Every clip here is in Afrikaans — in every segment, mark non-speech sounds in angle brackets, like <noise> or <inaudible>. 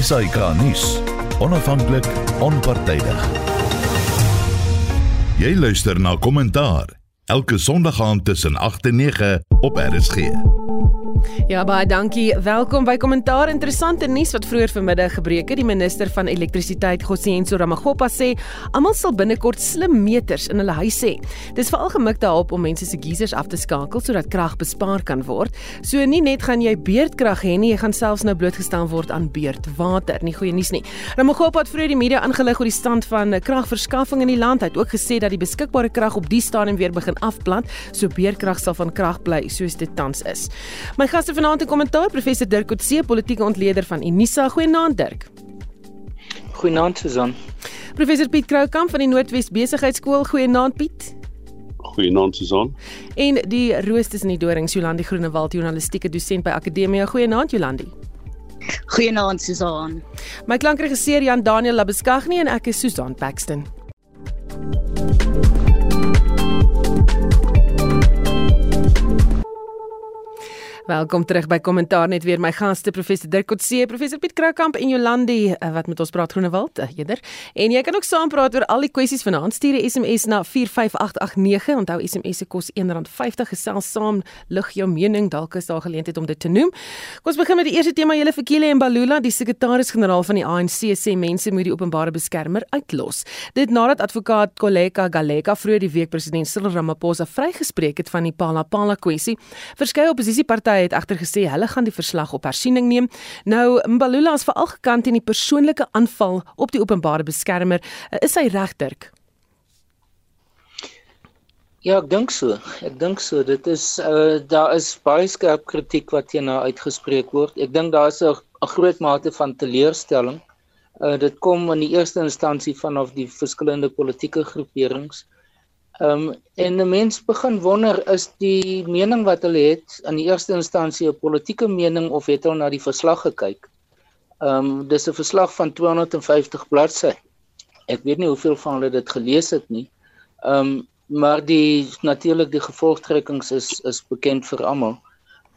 SAK nuus. Onafhanklik, onpartydig. Jy luister na kommentaar elke Sondag aand tussen 8 en 9 op RSG. Ja baie dankie. Welkom by Kommentaar. Interessante nuus wat vroeër vanmiddag gebreek het. Die minister van elektrisiteit, Gosienso Ramagopa sê almal sal binnekort slim meters in hulle huise hê. Dis veral gemik daarop om mense se geisers af te skakel sodat krag bespaar kan word. So nie net gaan jy beurtkrag hê nie, jy gaan selfs nou blootgestel word aan beurtwater. Nie goeie nuus nie. Ramagopa het vroeër die media ingelig oor die stand van kragverskaffing in die land. Hy het ook gesê dat die beskikbare krag op die stadium weer begin afplant, so beurtkrag sal van krag bly soos dit tans is. My gaste vanaand in kommentaar professor Dirk Coetzee, politieke ontleder van Unisa. Goeienaand Dirk. Goeienaand Susan. Professor Piet Kroukamp van die Noordwes Besigheidsskool. Goeienaand Piet. Goeienaand Susan. En die roosters in die dorings Jolandi Groenewald, journalistieke dosent by Akademia. Goeienaand Jolandi. Goeienaand Susan. My klankregisseur Jan Daniel Labeskagni en ek is Susan Paxton. Welkom terug by Kommentaar net weer my gaste professor Dirk Coetzee, professor Piet Kroukamp en Jolandi uh, wat met ons praat Groenewald eerder. En jy kan ook saam praat oor al die kwessies vanaand. Stuur 'n SMS na 45889. Onthou SMS se kos R1.50 gesels saam, lig jou mening, dalk is daar geleentheid om dit te noem. Kom ons begin met die eerste tema, julle Fikile en Balula, die sekretaris-generaal van die ANC sê mense moet die openbare beskermer uitlos. Dit nadat advokaat Koleka Galeka vroeër die week president Cyril Ramaphosa vrygespreek het van die Palapala kwessie. Verskeie oppositiepartye partye het egter gesê hulle gaan die verslag op hersiening neem. Nou Mbalula is veral gekant teen die persoonlike aanval op die openbare beskermer. Is hy regterk? Ja, ek dink so. Ek dink so. Dit is uh daar is baie skerp kritiek wat teen haar uitgespreek word. Ek dink daar is 'n groot mate van teleurstelling. Uh dit kom in die eerste instansie vanaf die verskillende politieke groeperings. Ehm um, en 'n mens begin wonder is die mening wat hulle het in die eerste instansie 'n politieke mening of het hulle na die verslag gekyk? Ehm um, dis 'n verslag van 250 bladsye. Ek weet nie hoeveel van hulle dit gelees het nie. Ehm um, maar die natuurlik die gevolgtrekkings is is bekend vir almal.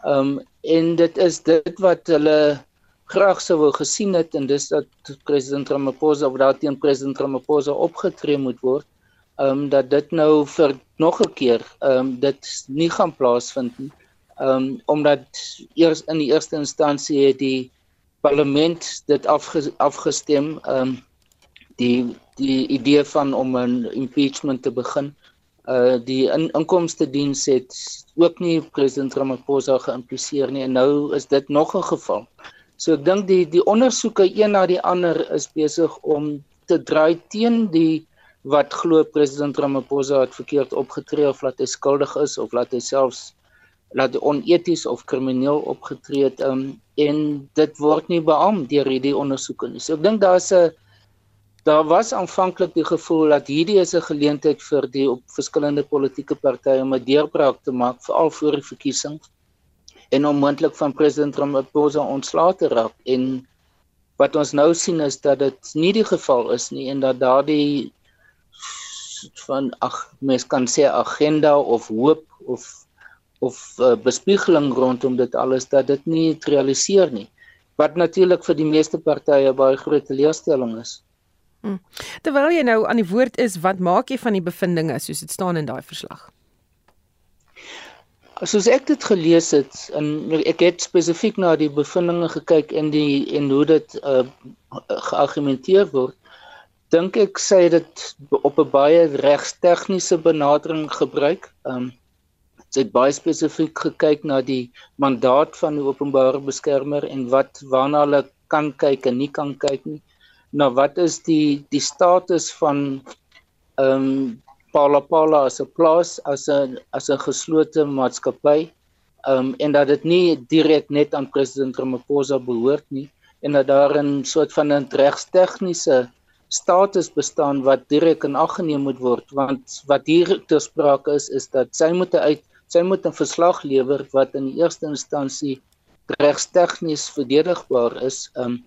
Ehm um, en dit is dit wat hulle graag sou wou gesien het en dis dat president Ramaphosa of daar teen president Ramaphosa opgetree moet word ehm um, dat dit nou vir nog 'n keer ehm um, dit nie gaan plaasvind nie. Ehm um, omdat eers in die eerste instansie het die parlement dit afge, afgestem ehm um, die die idee van om 'n impeachment te begin. Uh die in, inkomste diens het ook nie president Ramaphosa geïmpliseer nie en nou is dit nog 'n geval. So ek dink die die ondersoeke een na die ander is besig om te draai teen die wat glo president Ramaphosa het verkeerd opgetree of laat hy skuldig is of laat hy selfs laat hy oneties of krimineel opgetree het um, en dit word nie beam deur hierdie ondersoeke nie. So ek dink daar's 'n daar was aanvanklik die gevoel dat hierdie is 'n geleentheid vir die op verskillende politieke partye om 'n deurbraak te maak veral voor die verkiesings en om moontlik van president Ramaphosa ontslae te raak en wat ons nou sien is dat dit nie die geval is nie en dat daardie van ag mens kan sê agenda of hoop of of uh, bespiegeling rondom dit alles dat dit nie realiseer nie wat natuurlik vir die meeste partye baie groot teleurstelling is. Hmm. Terwyl jy nou aan die woord is, wat maak jy van die bevindinge soos dit staan in daai verslag? Soos ek dit gelees het en ek het spesifiek na die bevindinge gekyk en die en hoe dit uh, geargumenteer word dink ek sê dit op 'n baie regstegniese benadering gebruik. Ehm um, sy het baie spesifiek gekyk na die mandaat van die openbare beskermer en wat waarna hulle kan kyk en nie kan kyk nie. Nou wat is die die status van ehm um, Palapala as 'n plaas as 'n as 'n geslote maatskappy ehm um, en dat dit nie direk net aan president Ramaphosa behoort nie en dat daar 'n soort van 'n regstegniese status bestaan wat direk in ag geneem moet word want wat hier ter sprake is is dat sy moet uit sy moet 'n verslag lewer wat in eerste instansie regstegnies verdedigbaar is um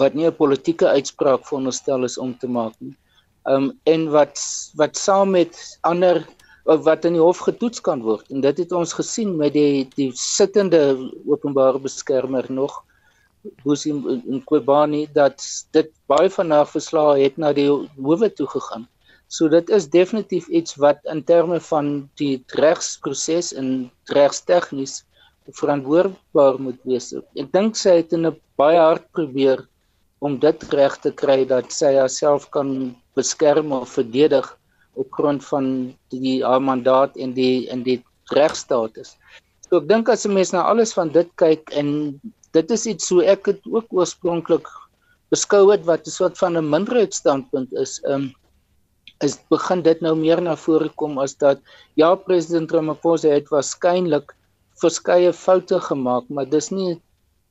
wat nie 'n politieke uitspraak veronderstel is om te maak nie. Um en wat wat saam met ander wat in die hof getoets kan word. En dit het ons gesien met die die sittende openbare beskermer nog Boesie en Kobani dat dit baie van haar verslae het na die howe toe gegaan. So dit is definitief iets wat in terme van die regsproses en regstegnies verantwoordbaar moet wees. Ek dink sy het in 'n baie hard probeer om dit reg te kry dat sy haarself kan beskerm of verdedig op grond van die haar mandaat en die in die regstatus. So ek dink as 'n mens na alles van dit kyk en dit is iets so ek het ook oorspronklik beskou het wat 'n soort van 'n minderheidsstandpunt is. Ehm um, is begin dit nou meer na vore kom as dat ja president Ramaphosa het waarskynlik verskeie foute gemaak, maar dis nie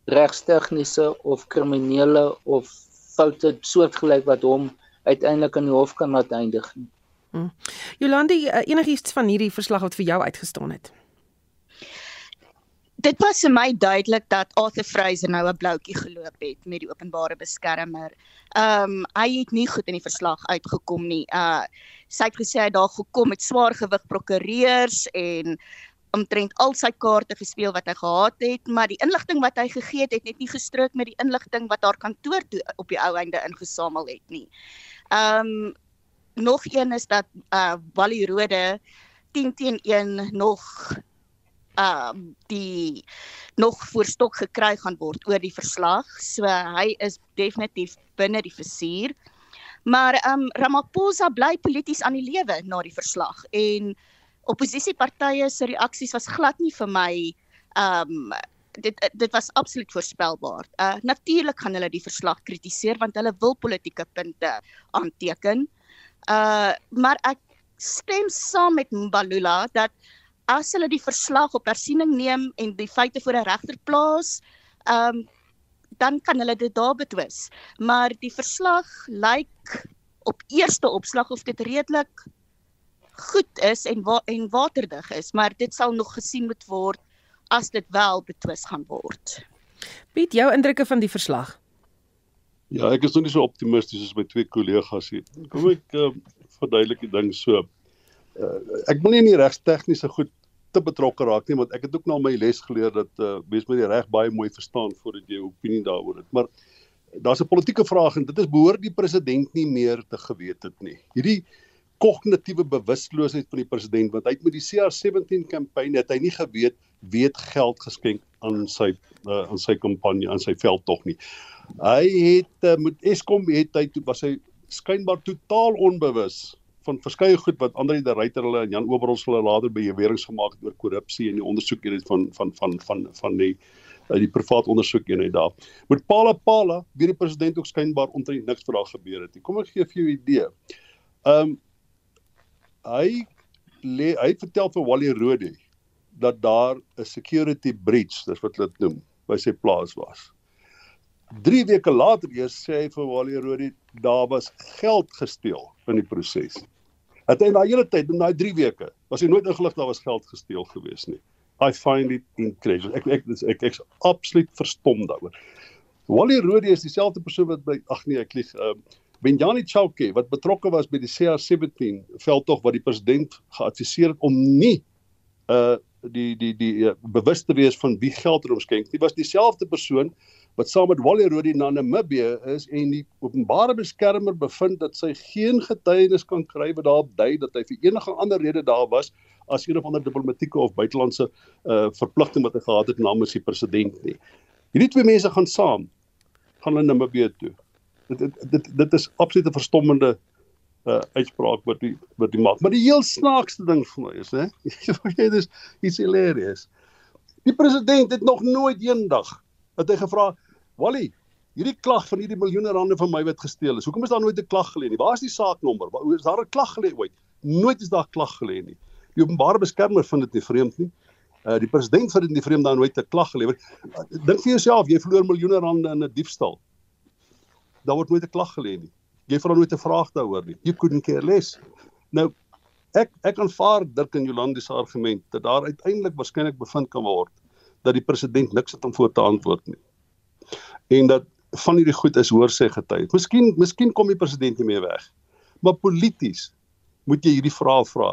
regstegniese of kriminele of foute soortgelyk wat hom uiteindelik in die hof kan laat eindig nie. Hmm. Jolandi, eh, enigiets van hierdie verslag wat vir jou uitgestaan het? Dit was vir my duidelik dat Arthur Fraser nou 'n bloutjie geloop het met die openbare beskermer. Ehm um, hy het nie goed in die verslag uitgekom nie. Uh sy het gesê hy daar gekom met swaar gewig prokureurs en omtrent al sy kaarte gespeel wat hy gehad het, maar die inligting wat hy gegee het, het net nie gestrook met die inligting wat haar kantoor toe op die ou einde ingesamel het nie. Ehm um, nog een is dat uh Wally Rode 10 teen 1 nog uh die nog voorstok gekry gaan word oor die verslag. So hy is definitief binne die versuur. Maar um Ramaphosa bly polities aan die lewe na die verslag en oppositiepartye se reaksies was glad nie vir my um dit dit was absoluut voorspelbaar. Uh natuurlik gaan hulle die verslag kritiseer want hulle wil politieke punte aanteken. Uh maar ek stem saam met Mbalula dat as hulle die verslag op hersiening neem en die feite voor 'n regter plaas, um dan kan hulle dit daar betwis. Maar die verslag lyk op eerste opslag of dit redelik goed is en wa en waterdig is, maar dit sal nog gesien moet word as dit wel betwis gaan word. Piet, jou indrukke van die verslag? Ja, ek is nog nie so optimisties as my twee kollegas hier. Kom ek uh, verduidelik die ding so. Uh, ek wil nie in die regstegniese goed te betrokke raak nie, want ek het ook nou my les geleer dat uh, mens moet die reg baie mooi verstaan voordat jy opinie daaroor het. Maar daar's 'n politieke vraag en dit is behoort die president nie meer te geweet het nie. Hierdie kognitiewe bewusteloosheid van die president want hy het met die CR17 kampanje het hy nie geweet wie het geld geskenk aan sy uh, aan sy kampanje aan sy veldtog nie. Hy het uh, met Eskom het hy toe was hy skynbaar totaal onbewus van verskeie goed wat Andre de Ruyter hulle en Jan Oberholz hulle later beweringe gemaak het oor korrupsie en die ondersoek hierdie van van van van van die uh, die privaat ondersoek eenheid daar. Met Pala Pala, wie die president ook skynbaar omtrent niks vir daar gebeur het nie. Kom ek gee vir jou 'n idee. Um, hy le, hy vertel vir Wally Rode dat daar 'n security breach, dis wat hulle dit noem, by sy plaas was. 3 weke later eers sê hy vir Wally Rode daar was geld gesteel in die proses. Het hy na hele tyd, in daai 3 weke, was hy nooit ingelig daar was geld gesteel gewees nie. I find it incredible. Ek ek ek, ek, ek absoluut verstom daaroor. Wally Rode is dieselfde persoon wat by ag nee, ek lieg. Ehm uh, Benjani Chauke wat betrokke was by die CR17 veldtog wat die president geadviseer het om nie uh die die die uh, bewus te wees van wie geld er omskenk. Dit was dieselfde persoon wat saam met Wally Rodi na Namibië is en die openbare beskermer bevind dat sy geen getuienis kan kry wat daarop dui dat hy vir enige ander rede daar was as een of ander diplomatieke of buitelandse uh verpligting wat hy gehad het namens die president nie. Hierdie twee mense gaan saam gaan hulle Namibië toe dit dit dit is absoluut 'n verstommende uh uitspraak wat die wat die maak. Maar die heel snaakste ding vir my is, hè, <laughs> jy dis iets hilarious. Die president het nog nooit eendag het hy gevra, "Wally, hierdie klag van hierdie miljoene rande van my wat gesteel is. Hoekom is daar nooit 'n klag gelê nie? Waar is die saaknommer? Waar is daar 'n klag gelê ooit? Nooit is daar klag gelê nie. Die openbare beskermer vind dit nie vreemd nie. Uh die president vind dit nie vreemd dat nooit 'n klag gelewer. Uh, dink vir jouself, jy verloor miljoene rande in 'n diefstal daar word nooit 'n klag gelê nie. Jy vra nooit 'n vraag daaroor nie. You couldn't care less. Nou ek ek aanvaar Dirk en Jolande se argument dat daar uiteindelik waarskynlik bevind kan word dat die president niks het om voor te antwoord nie. En dat van hierdie goed is hoor sê getuie. Miskien miskien kom die president nie meer weg. Maar polities moet jy hierdie vrae vra.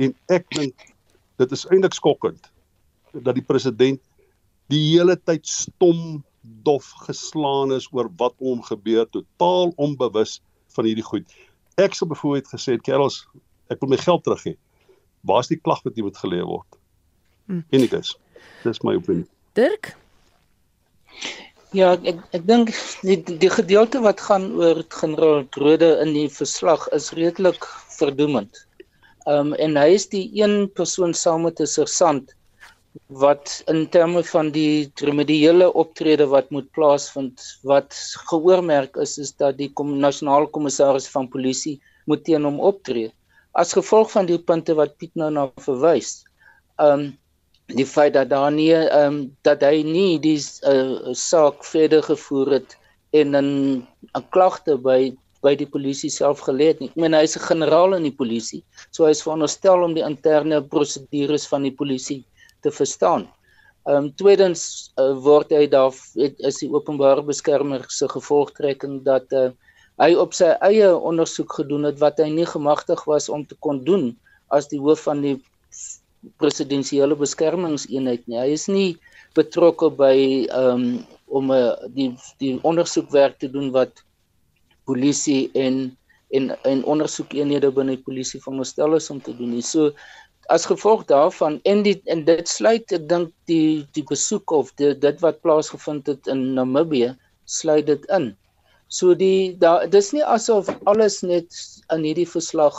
En ek dink dit is eintlik skokkend dat die president die hele tyd stom dof geslaan is oor wat hom gebeur, totaal onbewus van hierdie goed. Ek sou byvoorbeeld gesê het, "Kerels, ek wil my geld terug hê." Waar is die klag wat jy moet geleë word? Hmm. Enigiets. Dis my opinie. Dirk Ja, ek ek dink die die gedeelte wat gaan oor generaal Rode in die verslag is redelik verdoemend. Um en hy is die een persoon saam met 'n sersant wat in terme van die remediële optrede wat moet plaasvind wat geoormerk is is dat die kom, nasionale kommissaris van polisie moet teen hom optree as gevolg van die punte wat Piet nou na verwys. Um die feit dat daar nie ehm um, dat hy nie die uh, saak verder gevoer het en 'n 'n klagte by by die polisie self gelê het nie. Ek meen hy is 'n generaal in die polisie, so hy is veronderstel om die interne prosedures van die polisie te verstaan. Ehm um, tweedens uh, word hy daar het, is die openbare beskermer se gevolgtrekking dat uh, hy op sy eie ondersoek gedoen het wat hy nie gemagtig was om te kon doen as die hoof van die presidensiële beskermingseenheid nie. Hy is nie betrokke by ehm um, om 'n eh, die die ondersoekwerk te doen wat polisie en en en ondersoekeenhede binne die polisie veronderstel is om te doen. Nie. So as gevolg daarvan en die en dit sluit ek dink die die besoek of die, dit wat plaasgevind het in Namibië sluit dit in. So die daar dis nie asof alles net in hierdie verslag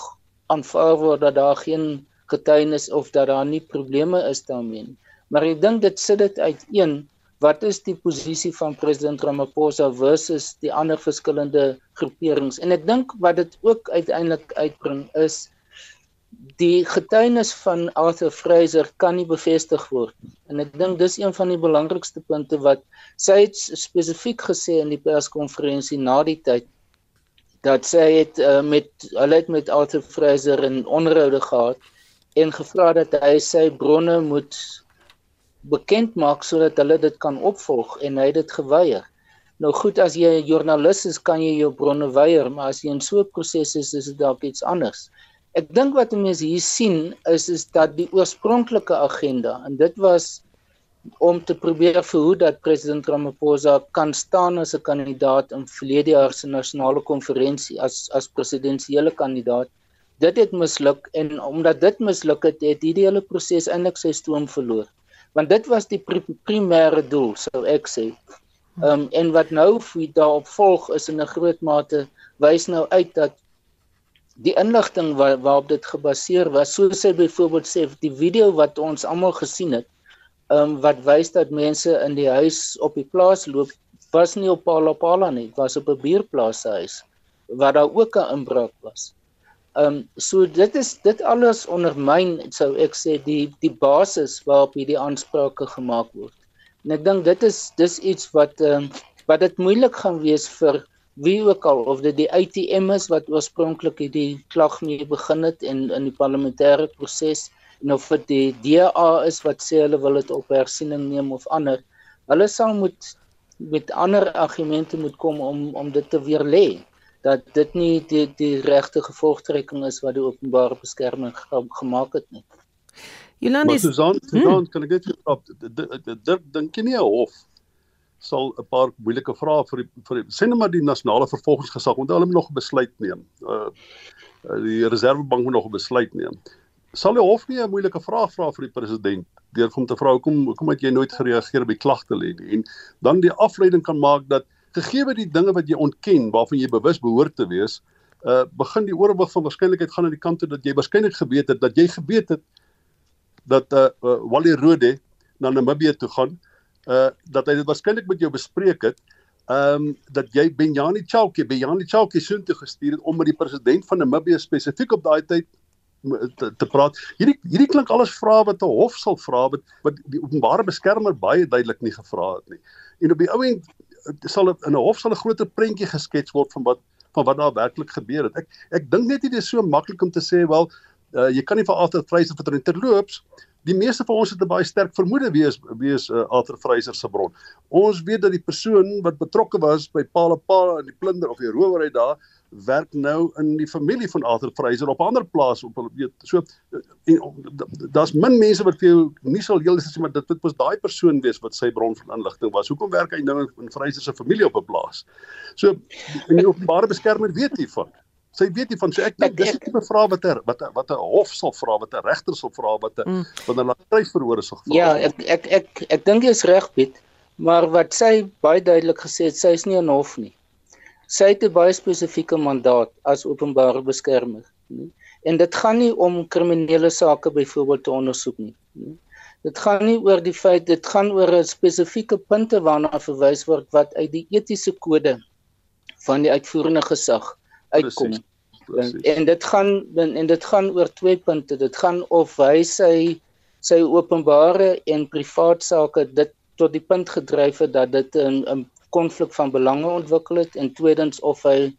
aanvaar word dat daar geen getuienis of dat daar nie probleme is daarmee nie. Maar ek dink dit sit dit uiteen wat is die posisie van president Ramaphosa versus die ander verskillende groeperings en ek dink wat dit ook uiteindelik uitbring is die getuienis van Arthur Fraser kan nie bevestig word en ek dink dis een van die belangrikste punte wat sy het spesifiek gesê in die perskonferensie na die tyd dat sy het uh, met hulle het met Arthur Fraser 'n onderhoude gehad en gevra dat hy sy bronne moet bekend maak sodat hulle dit kan opvolg en hy het dit geweier. Nou goed as jy 'n joernalis is kan jy jou bronne weier, maar as jy in so 'n proses is is dit dalk iets anders. Ek dink wat mense hier sien is is dat die oorspronklike agenda en dit was om te probeer verhoed dat president Ramaphosa kan staan as 'n kandidaat in verlede jaar se nasionale konferensie as as presidensiële kandidaat dit het misluk en omdat dit misluk het, het hierdie hele proses eintlik sy stoom verloor. Want dit was die pri primêre doel, sou ek sê. Ehm um, en wat nou daarop volg is in 'n groot mate wys nou uit dat die inligting waar, waarop dit gebaseer was, soos hy byvoorbeeld sê, die video wat ons almal gesien het, ehm um, wat wys dat mense in die huis op die plaas loop, was nie op Palapala nie, was op 'n buurplaas se huis waar daar ook 'n inbraak was. Ehm um, so dit is dit alles ondermyn sou ek sê die die basis waarop hierdie aansprake gemaak word. En ek dink dit is dis iets wat ehm um, wat dit moeilik gaan wees vir wie ook al of dit die ATM is wat oorspronklik hierdie klag mee begin het en in die parlementêre proses en of dit die DA is wat sê hulle wil dit op hersiening neem of ander. Hulle sal moet met ander argumente moet kom om om dit te weer lê dat dit nie die die regte gevolgtrekking is wat die openbare beskerming gemaak het nie. Jolande is Susan, Susan, hmm. kan ek net op dit dink jy nie 'n hof sal 'n paar moeilike vrae vir die vir die, sê net maar die nasionale vervolgingsgesag want hulle moet nog 'n besluit neem. Uh die reservebank moet nog 'n besluit neem. Sal die hof nie 'n moeilike vraag vra vir die president deur hom te vra hoekom hoekom het jy nooit gereageer op die klagte lê nie en dan die afleiding kan maak dat gegee die dinge wat jy ontken waarvan jy bewus behoort te wees, uh begin die oorwig van waarskynlikheid gaan aan die kant toe dat jy waarskynlik geweet het dat jy geweet het dat uh, uh Wally Rode na Namibië toe gaan, uh dat hy dit waarskynlik met jou bespreek het. Um dat jy Benjani Chauke, Benjani Chauke soheen toe gestuur het om met die president van Namibië spesifiek op daai tyd te, te praat. Hierdie hierdie klink alles vrae wat 'n hof sal vra wat wat die openbare beskermer baie duidelik nie gevra het nie. En op die ou end sal in 'n hof sal 'n groter prentjie geskets word van wat van wat daar werklik gebeur het. Ek ek dink net dit is so maklik om te sê wel uh, jy kan nie vir Arthur Fraser vertrou terloops die meeste van ons het 'n baie sterk vermoede wie is uh, Arthur Fraser se bron. Ons weet dat die persoon wat betrokke was by Palapala en die plunder of die rowery daar werk nou in die familie van Arthur Fraser op 'n ander plaas op weet so en daar's min mense wat vir jou nie sal heel sê maar dit dit was daai persoon wees wat sy bron van inligting was. Hoekom werk hy nou in Fraser se familie op 'n plaas? So in die openbare beskermer weet hy van. Sy weet nie van so ek dink dis 'n tipe vraag wat er, wat wat 'n hof sal vra, wat 'n regter sal vra, wat 'n mm. wat 'n laatstrysverhoor sal vra. Ja, ek ek ek ek dink jy is reg Piet, maar wat sy baie duidelik gesê het, sy is nie 'n hof nie. Sy het 'n baie spesifieke mandaat as openbare beskermer, nie? En dit gaan nie om kriminele sake byvoorbeeld te ondersoek nie. nie? Dit gaan nie oor die feit dit gaan oor 'n spesifieke punte waarna verwys word wat uit die etiese kode van die uitvoerende gesag uitkom. Precies, precies. En, en dit gaan en, en dit gaan oor twee punte. Dit gaan of hy sy sy openbare en privaat sake dit tot die punt gedryf het dat dit 'n 'n konflik van belange ontwikkel het en tweedens of hy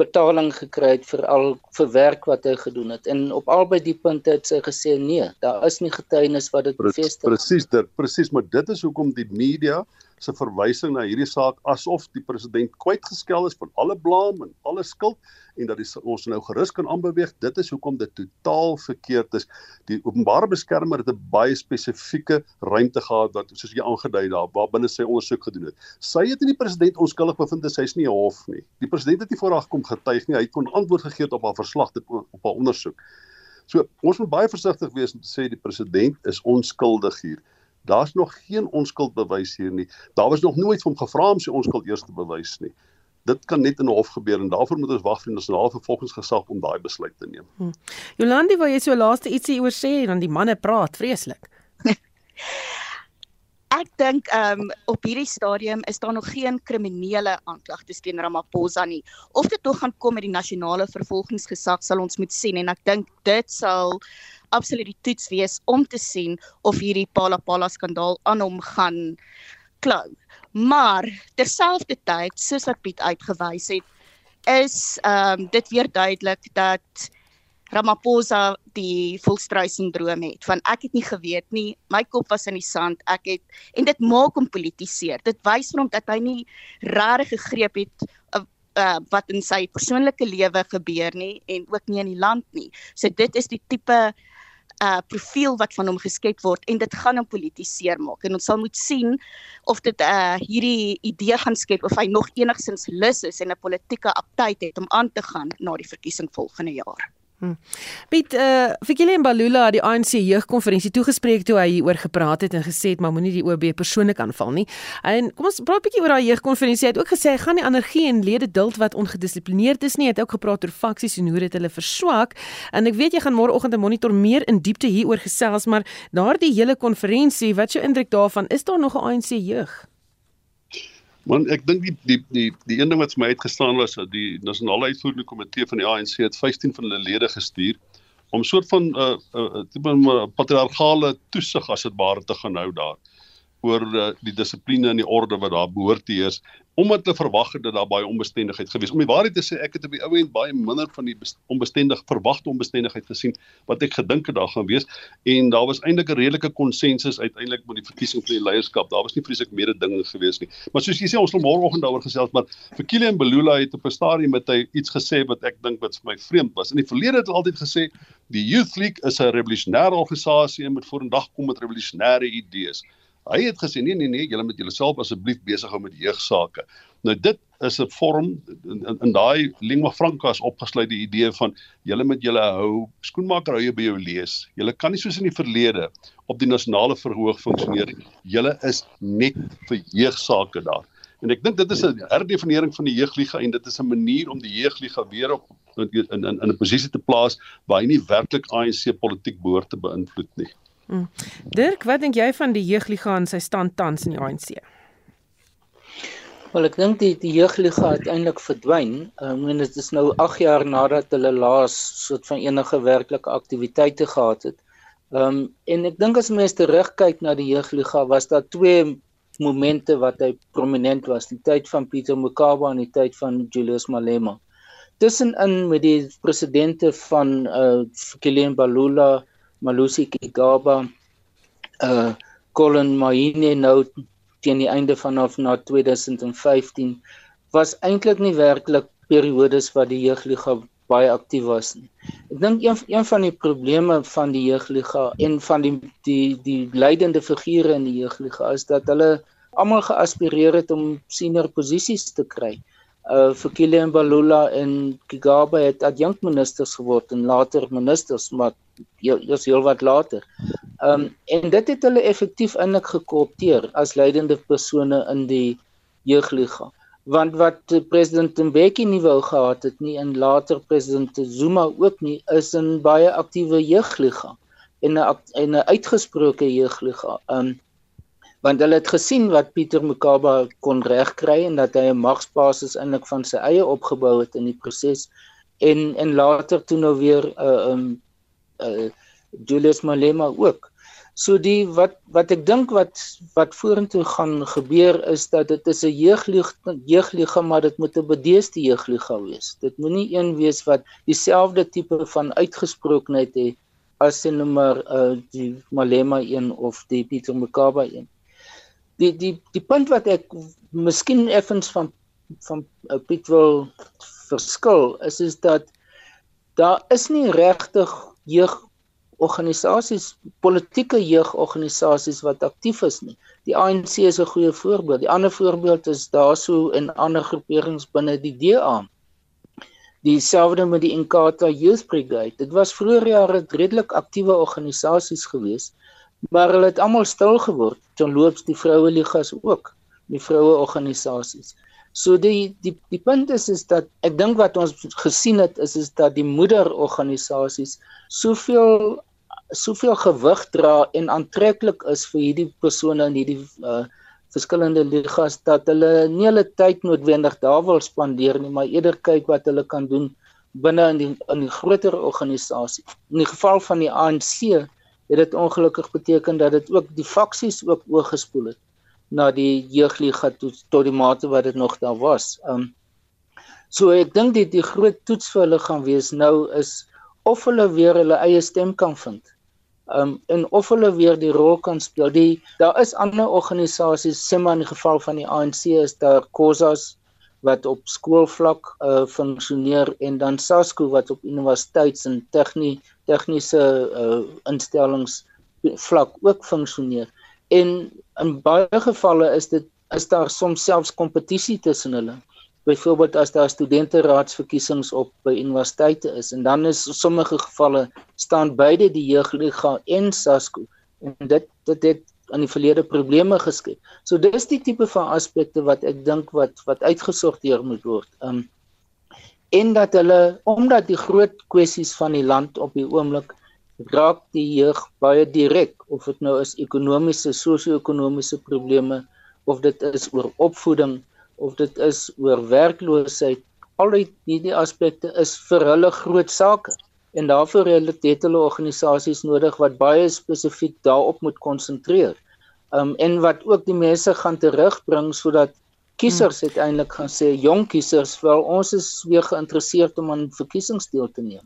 betaling gekry het vir al vir werk wat hy gedoen het. En op albei die punte het sy gesê nee, daar is nie getuienis wat dit bevestig. Presies dit, presies, maar dit is hoekom die media se verwysing na hierdie saak asof die president kwytgeskel is van alle blame en alle skuld en dat die, ons nou gerus kan aanbeweeg. Dit is hoekom dit totaal verkeerd is. Die openbare beskermer het 'n baie spesifieke ruimte gehad wat soos jy aangedui daar waar binne sy ondersoek gedoen het. Sy het nie die president onskuldig bevind as hy's nie hof nie. Die president het nie voorag kom getuig nie. Hy het kon antwoord gegee op haar verslag op haar ondersoek. So ons moet baie versigtig wees om te sê die president is onskuldig hier. Daar's nog geen onskuldbewys hier nie. Daar was nog nooit van gevra om sy onskuld eers te bewys nie. Dit kan net in 'n hof gebeur en daarvoor moet ons wag vir die nasionale vervolgingsgesag om daai besluit te neem. Hm. Jolandi, wou jy so laaste ietsie oor sê dan die manne praat vreeslik. <laughs> Ek dink ehm um, op hierdie stadium is daar nog geen kriminele aanklagtes teen Ramaphosa nie. Of dit tog gaan kom met die nasionale vervolgingsgesag sal ons moet sien en ek dink dit sal absoluut die toets wees om te sien of hierdie Palapala skandaal aan hom gaan klou. Maar terselfdertyd, soos wat Piet uitgewys het, is ehm um, dit weer duidelik dat Ramaphosa die volstrui sindroom het van ek het nie geweet nie. My kop was in die sand. Ek het en dit maak hom politiseer dit wys vir hom dat hy nie regtig gegreep het uh, wat in sy persoonlike lewe gebeur nie en ook nie in die land nie. So dit is die tipe uh profiel wat van hom geskep word en dit gaan hom politiseer maak en ons sal moet sien of dit uh hierdie idee gaan skep of hy nog enigsins lus is en 'n politieke aptyd het om aan te gaan na die verkiesing volgende jaar. Hmm. Piet, uh Fikile Mbalula het die ANC jeugkonferensie toegespreek toe hy hieroor gepraat het en gesê het maar moenie die OB persoonlik aanval nie. En kom ons praat 'n bietjie oor daai jeugkonferensie. Hy het ook gesê hy gaan nie energie en lede duld wat ongedissiplineerd is nie. Hy het ook gepraat oor faksies en hoe dit hulle verswak. En ek weet jy gaan môreoggend 'n monitor meer in diepte hieroor gesels, maar daardie hele konferensie, wat jou indruk daarvan? Is daar nog 'n ANC jeug? Want ek dink die die die die een ding wat vir my uitgestaan was dat die nasionale uitvoerende komitee van die ANC het 15 van hulle lede gestuur om soort van 'n uh, uh, tipe uh, patriargale toesig as dit ware te gaan hou daar oor uh, die dissipline en die orde wat daar behoort te heers omdat hulle verwag het dat daar baie onbestendigheid gewees. Om die waarheid te sê, ek het op die ou end baie minder van die onbestendig verwagte onbestendigheid gesien wat ek gedink het daar gaan wees en daar was eintlik 'n redelike konsensus uiteindelik met die verkiesing van die leierskap. Daar was nie vreeslik meer dinge gewees nie. Maar soos jy sê, ons sal môreoggend daaroor gesels, maar vir Kilian Belula het op 'n stadium met hy iets gesê wat ek dink wat vir my vreemd was. In die verlede het hy altyd gesê die Youth League is 'n revolusionêre organisasie en moet vorendag kom met revolusionêre idees. Hy het gesê nee nee nee, julle moet julleself asseblief besig hou met jeugsake. Nou dit is 'n vorm in, in, in daai lingua franca is opgesluit die idee van julle moet julle hou skoenmaker hou jy by jou lees. Julle kan nie soos in die verlede op die nasionale verhoog funksioneer. Julle is net vir jeugsake daar. En ek dink dit is 'n herdefinering van die jeugliga en dit is 'n manier om die jeugliga weer op in in in 'n posisie te plaas waar hy nie werklik ANC politiek behoort te beïnvloed nie. Mm. Dirk, wat dink jy van die jeugliga en sy stand tans in die ANC? Wel ek dink die die jeugliga het eintlik verdwyn. Ek meen dit is nou 8 jaar nadat hulle laas soort van enige werklike aktiwiteite gehad het. Ehm um, en ek dink as mense terugkyk na die jeugliga was daar twee momente wat hy prominent was, die tyd van Pieter Mokaba en die tyd van Julius Malema. Tussenin met die presidente van uh eh, Kilian Balula Malusi Kigaba uh Colin Maine nou teen die einde vanaf na 2015 was eintlik nie werklik periodes wat die jeugliga baie aktief was nie. Ek dink een een van die probleme van die jeugliga en van die die die leidende figure in die jeugliga is dat hulle almal geaspireer het om senior posisies te kry. Uh vir Kilian Balula en Kigaba het adjunkministers geword en later ministers, maar eers heel wat later. Um en dit het hulle effektief inlik gekoopteer as leidende persone in die jeugliga want wat president Mbeki nie wou gehad het nie en later president Zuma ook nie is 'n baie aktiewe jeugliga en 'n en 'n uitgesproke jeugliga. Um want hulle het gesien wat Pieter Mokaba kon regkry en dat hy 'n magsbasis eintlik van sy eie opgebou het in die proses en en later toe nou weer 'n uh, um uh, Julius Malema ook. So die wat wat ek dink wat wat vorentoe gaan gebeur is dat dit is 'n jeugliga jeugliga maar dit moet 'n bedeesde jeugliga wees. Dit moenie een wees wat dieselfde tipe van uitgesprokenheid het as se nommer uh die Malema een of die Pieter Mokaba een. Die die die punt wat ek miskien effens van van uh, Piet wil verskil is is dat daar is nie regtig jeug organisasies, politieke jeugorganisasies wat aktief is nie. Die ANC is 'n goeie voorbeeld. Die ander voorbeeld is daarso in ander groeperings binne die DA. Dieselfde met die Inkatha Youth Brigade. Dit was vroeër jare redelik aktiewe organisasies gewees, maar hulle het almal stil geword. Ton loops die vroue ligas ook, die vroue organisasies. So die die die punt is is dat ek dink wat ons gesien het is is dat die moederorganisasies soveel soveel gewig dra en aantreklik is vir hierdie persone in hierdie uh, verskillende ligas dat hulle nie hulle tyd noodwendig daar wil spandeer nie, maar eerder kyk wat hulle kan doen binne in die in die groter organisasie. In die geval van die ANC het dit ongelukkig beteken dat dit ook die faksies ook oorgespoel het na die jeugliga tot, tot die mate wat dit nog daar was. Um so ek dink die die groot toets vir hulle gaan wees nou is of hulle weer hulle eie stem kan vind um en of hulle weer die rol kan speel. Die daar is ander organisasies, sê maar in die geval van die ANC is daar COSAS wat op skoolvlak uh funksioneer en dan SASCO wat op universiteits en tegnie tegniese uh instellings vlak ook funksioneer. En in baie gevalle is dit is daar soms selfs kompetisie tussen hulle byvoorbeeld as daar studenteraadsverkiesings op by universiteite is en dan is sommige gevalle staan beide die jeugliga en SASCO en dit dit het aan die verlede probleme geskep. So dis die tipe van aspekte wat ek dink wat wat uitgesorteer moet word. Um en dat hulle omdat die groot kwessies van die land op die oomblik raak die jeug baie direk of dit nou is ekonomiese, sosio-ekonomiese probleme of dit is oor opvoeding of dit is oor werkloosheid, al hierdie aspekte is vir hulle groot sake en daarvoor het hulle organisasies nodig wat baie spesifiek daarop moet konsentreer. Um en wat ook die mense gaan terugbring sodat kiesers hmm. uiteindelik gaan sê jong kiesers, wel ons is weer geïnteresseerd om aan verkiesings deel te neem.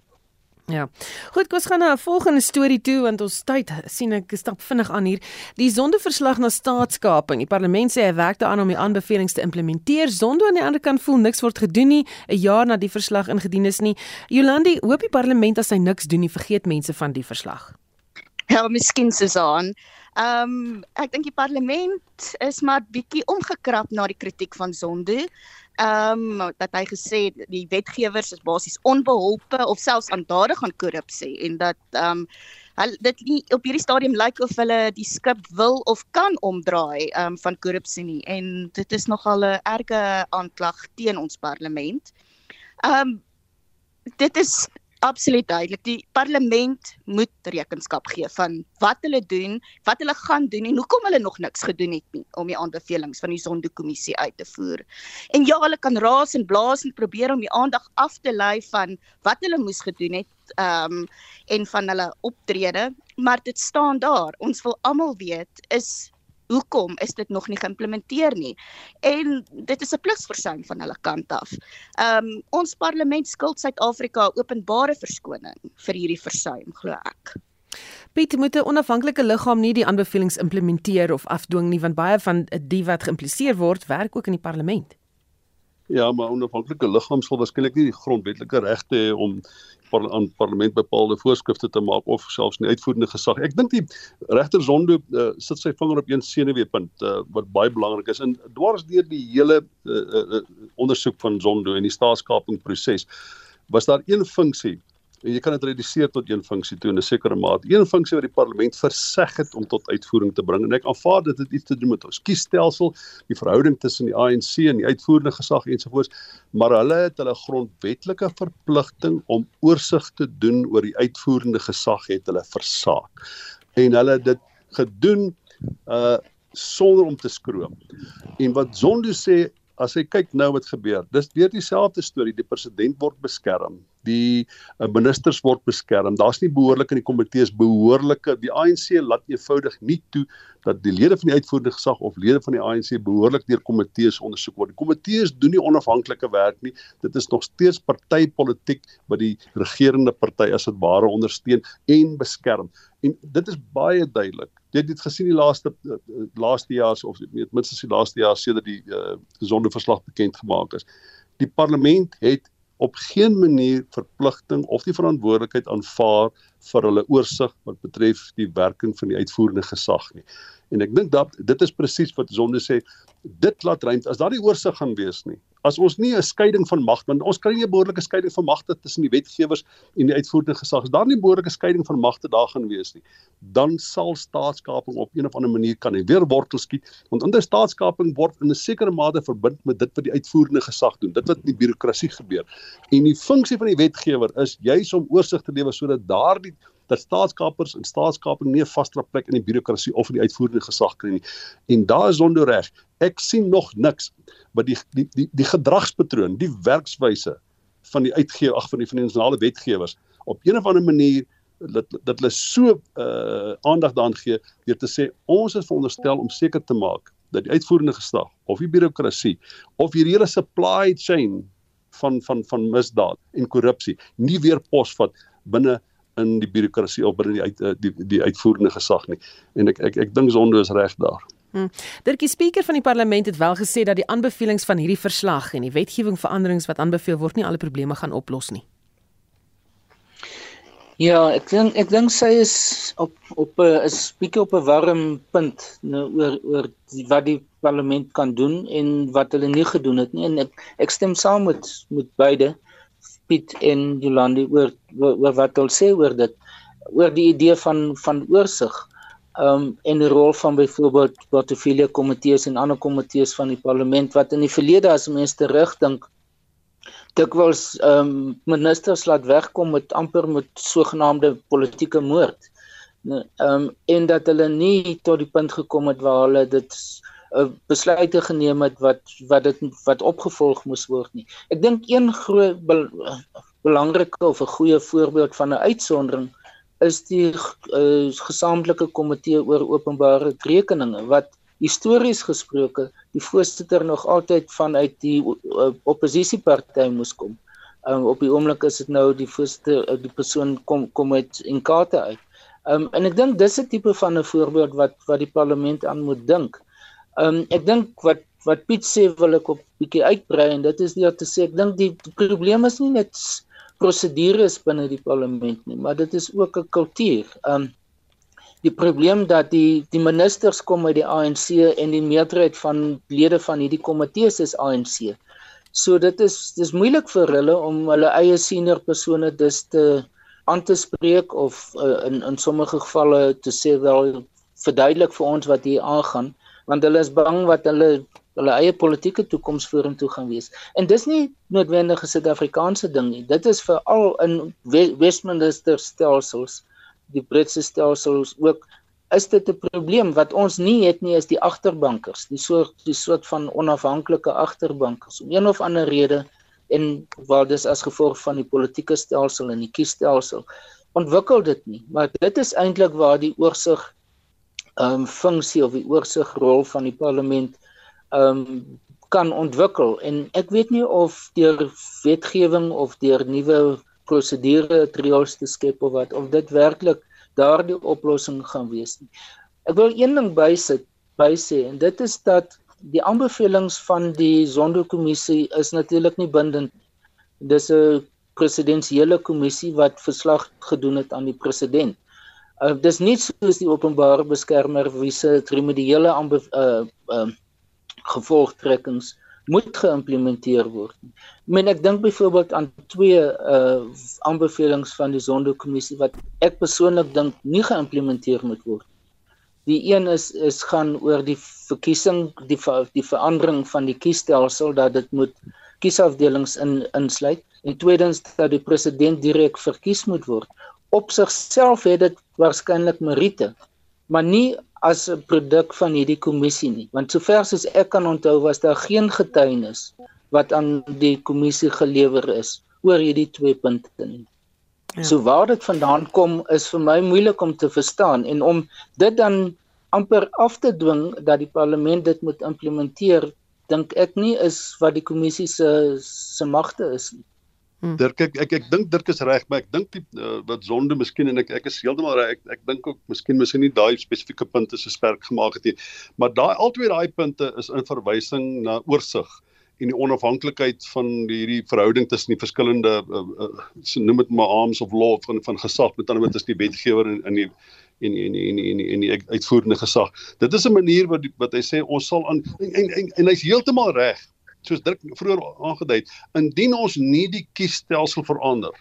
Ja. Goed, kom ons gaan na 'n volgende storie toe want ons tyd sien ek stap vinnig aan hier. Die sondeverslag na staatskaping. Die parlement sê hy werk daaraan om die aanbevelings te implementeer. Zondo aan die ander kant voel niks word gedoen nie 'n jaar na die verslag ingedien is nie. Jolandi, hoop die parlement as hy niks doen nie, vergeet mense van die verslag. Ja, miskien Susan. Ehm um, ek dink die parlement is maar bietjie omgekrap na die kritiek van Zondo ehm um, dat hy gesê die wetgewers is basies onbeholpe of selfs aandadig aan korrupsie en dat ehm um, hulle dit nie op hierdie stadium lyk of hulle die skip wil of kan omdraai ehm um, van korrupsie nie en dit is nogal 'n erge aanklag teen ons parlement. Ehm um, dit is absoluut duidelik. Die parlement moet rekenskap gee van wat hulle doen, wat hulle gaan doen en hoekom hulle nog niks gedoen het nie om die aanbevelings van die Zondo-kommissie uit te voer. En ja, hulle kan raas en blaas en probeer om die aandag af te lei van wat hulle moes gedoen het ehm um, en van hulle optrede, maar dit staan daar. Ons wil almal weet is hoekom is dit nog nie geïmplementeer nie? En dit is 'n pligsversuim van hulle kant af. Ehm um, ons parlement skuld Suid-Afrika openbare verskoning vir hierdie versuim, glo ek. Piet moet 'n onafhanklike liggaam nie die aanbevelings implementeer of afdwing nie want baie van die wat geïmpliseer word werk ook in die parlement. Ja, maar onafhanklike liggaam sal waarskynlik nie die grondwetlike regte hê om par aan parlement bepaalde voorskrifte te maak of selfs nie uitvoerende gesag. Ek dink die regter Zondo uh, sit sy vinger op een senuweepunt uh, wat baie belangrik is en dwars deur die hele uh, uh, ondersoek van Zondo en die staatskaping proses was daar een funksie jy kan dit reduseer tot een funksie toe in 'n sekere mate. Een funksie wat die parlement verseg het om tot uitvoering te bring en ek aanvaar dit het iets te doen met ons kiesstelsel, die verhouding tussen die ANC en die uitvoerende gesag ensovoorts, maar hulle het hulle grondwetlike verpligting om oorsig te doen oor die uitvoerende gesag het hulle versaak. En hulle het dit gedoen uh sonder om te skroom. En wat Zondo sê as jy kyk nou wat gebeur, dis weer dieselfde storie, die president word beskerm die uh, ministers word beskerm. Daar's nie behoorlik in die komitees behoorlike die ANC laat eenvoudig nie toe dat die lede van die uitvoerende gesag of lede van die ANC behoorlik deur komitees ondersoek word. Die komitees doen nie onafhanklike werk nie. Dit is nog steeds partypolitiek wat die regerende party as dit ware ondersteun en beskerm. En dit is baie duidelik. Jy het dit gesien die laaste uh, laaste jaar of net minstens die laaste jaar sedert die uh, gesonde verslag bekend gemaak is. Die parlement het op geen manier verpligting of die verantwoordelikheid aanvaar vir hulle oorsig wat betref die werking van die uitvoerende gesag nie. En ek dink dat dit is presies wat Sonde sê, dit laat ruimte as daar nie oorsig gaan wees nie. As ons nie 'n skeiding van mag, want ons kry nie 'n behoorlike skeiding van magte tussen die wetgewers en die uitvoerende gesag. As daar nie 'n behoorlike skeiding van magte daar gaan wees nie, dan sal staatskaping op een of ander manier kan weer wortel skiet, want onder staatskaping word in 'n sekere mate verbind met dit wat die uitvoerende gesag doen, dit wat in die birokrasie gebeur. En die funksie van die wetgewer is juis om oorsig te lewer sodat daardie dat staatskapers en staatskaping nie 'n vaste plek in die birokrasie of in die uitvoerende gesag kry nie. En daar is Zondo reg. Ek sien nog niks wat die die die, die gedragspatroon, die werkswyse van die uitgee ag van die nasionale wetgewers op een of ander manier dat dat hulle so uh aandag daaraan gee deur te sê ons is veronderstel om seker te maak dat die uitvoerende gesag of die birokrasie of hierdie hele supply chain van van van misdaad en korrupsie nie weer posvat binne in die birokrasie of binne die uit eh, die die uitvoerende gesag nie. En ek ek ek dink Zondo is reg daar. Hmm. Dirkie Speaker van die parlement het wel gesê dat die aanbevelings van hierdie verslag en die wetgewing veranderings wat aanbeveel word nie alle probleme gaan oplos nie. Ja, ek dink ek dink sy is op op 'n is bietjie op 'n warm punt nou oor oor die, wat die parlement kan doen en wat hulle nie gedoen het nie en ek ek stem saam met met beide. Piet en Jolandi oor, oor oor wat hulle sê oor dit oor die idee van van oorsig um en die rol van byvoorbeeld portefeulje komitees en ander komitees van die parlement wat in die verlede as mense terugdink dikwels um ministers laat wegkom met amper met sogenaamde politieke moord um en dat hulle nie tot die punt gekom het waar hulle dit 'n besluite geneem het wat wat dit wat opgevolg moes word nie. Ek dink een groot be, belangrike of 'n goeie voorbeeld van 'n uitsondering is die uh, gesamentlike komitee oor openbare rekeninge wat histories gesproke die voorsitter nog altyd vanuit die uh, oppositieparty moes kom. Um, op die oomblik is dit nou die voorsitter uh, die persoon kom kom uit in karte uit. Um, en ek dink dis 'n tipe van 'n voorbeeld wat wat die parlement aan moet dink. Ehm um, ek dink wat wat Piet sê wil ek op bietjie uitbrei en dit is nie om te sê ek dink die, probleem is nie net prosedures binne die parlement nie, maar dit is ook 'n kultuur. Ehm um, die probleem dat die die ministers kom uit die ANC en die meerderheid van lede van hierdie komitees is ANC. So dit is dis moeilik vir hulle om hulle eie senior persone dus te aan te spreek of uh, in in sommige gevalle te sê wel verduidelik vir ons wat hier aangaan want hulle is bang wat hulle hulle eie politieke toekoms vorentoe gaan wees. En dis nie noodwendig 'n Suid-Afrikaanse ding nie. Dit is veral in Westminster stelsels, die Britse stelsels ook is dit 'n probleem wat ons nie het nie is die agterbankers, die soort die soort van onafhanklike agterbankers. Om een of ander rede en waar dis as gevolg van die politieke stelsel en die kiesstelsel ontwikkel dit nie. Maar dit is eintlik waar die oorsig um funksie of die oorsigrol van die parlement um kan ontwikkel en ek weet nie of deur wetgewing of deur nuwe prosedure trials te skep of wat of dit werklik daardie oplossing gaan wees nie. Ek wil een ding bysit bysê en dit is dat die aanbevelings van die Zondo-kommissie is natuurlik nie bindend. Dis 'n presidensiële kommissie wat verslag gedoen het aan die president. Uh, dis nie soos die openbare beskermer wie se remediële uh uh gevolgtrekkings moet geïmplementeer word. Ek meen ek dink byvoorbeeld aan twee uh aanbevelings van die Zondo-kommissie wat ek persoonlik dink nie geïmplementeer moet word. Die een is is gaan oor die verkiesing die die verandering van die kiesstelsel dat dit moet kiesafdelings in insluit en tweedens dat die president direk verkies moet word. Op sigself het dit waarskynlik meriete, maar nie as 'n produk van hierdie kommissie nie want sover as ek kan onthou was daar geen getuienis wat aan die kommissie gelewer is oor hierdie twee punte nie. Ja. So waar dit vandaan kom is vir my moeilik om te verstaan en om dit dan amper af te dwing dat die parlement dit moet implementeer dink ek nie is wat die kommissie se se magte is nie. Hmm. Dirk ek ek, ek dink Dirk is reg, maar ek dink die uh, wat sonde miskien en ek ek is heeltemal reg. Ek ek dink ook miskien miskien nie daai spesifieke punte so sterk gemaak het nie. Maar daai albei daai punte is in verwysing na oorsig en die onafhanklikheid van hierdie verhouding tussen die verskillende uh, uh, so noem dit maar arms of law van van gesag met ander woorde tussen die wetgewer en in die en en en en en die uitvoerende gesag. Dit is 'n manier wat wat hy sê ons sal aan en en, en, en hy's heeltemal reg soos Dirk vroeër aangedui het, indien ons nie die kiesstelsel verander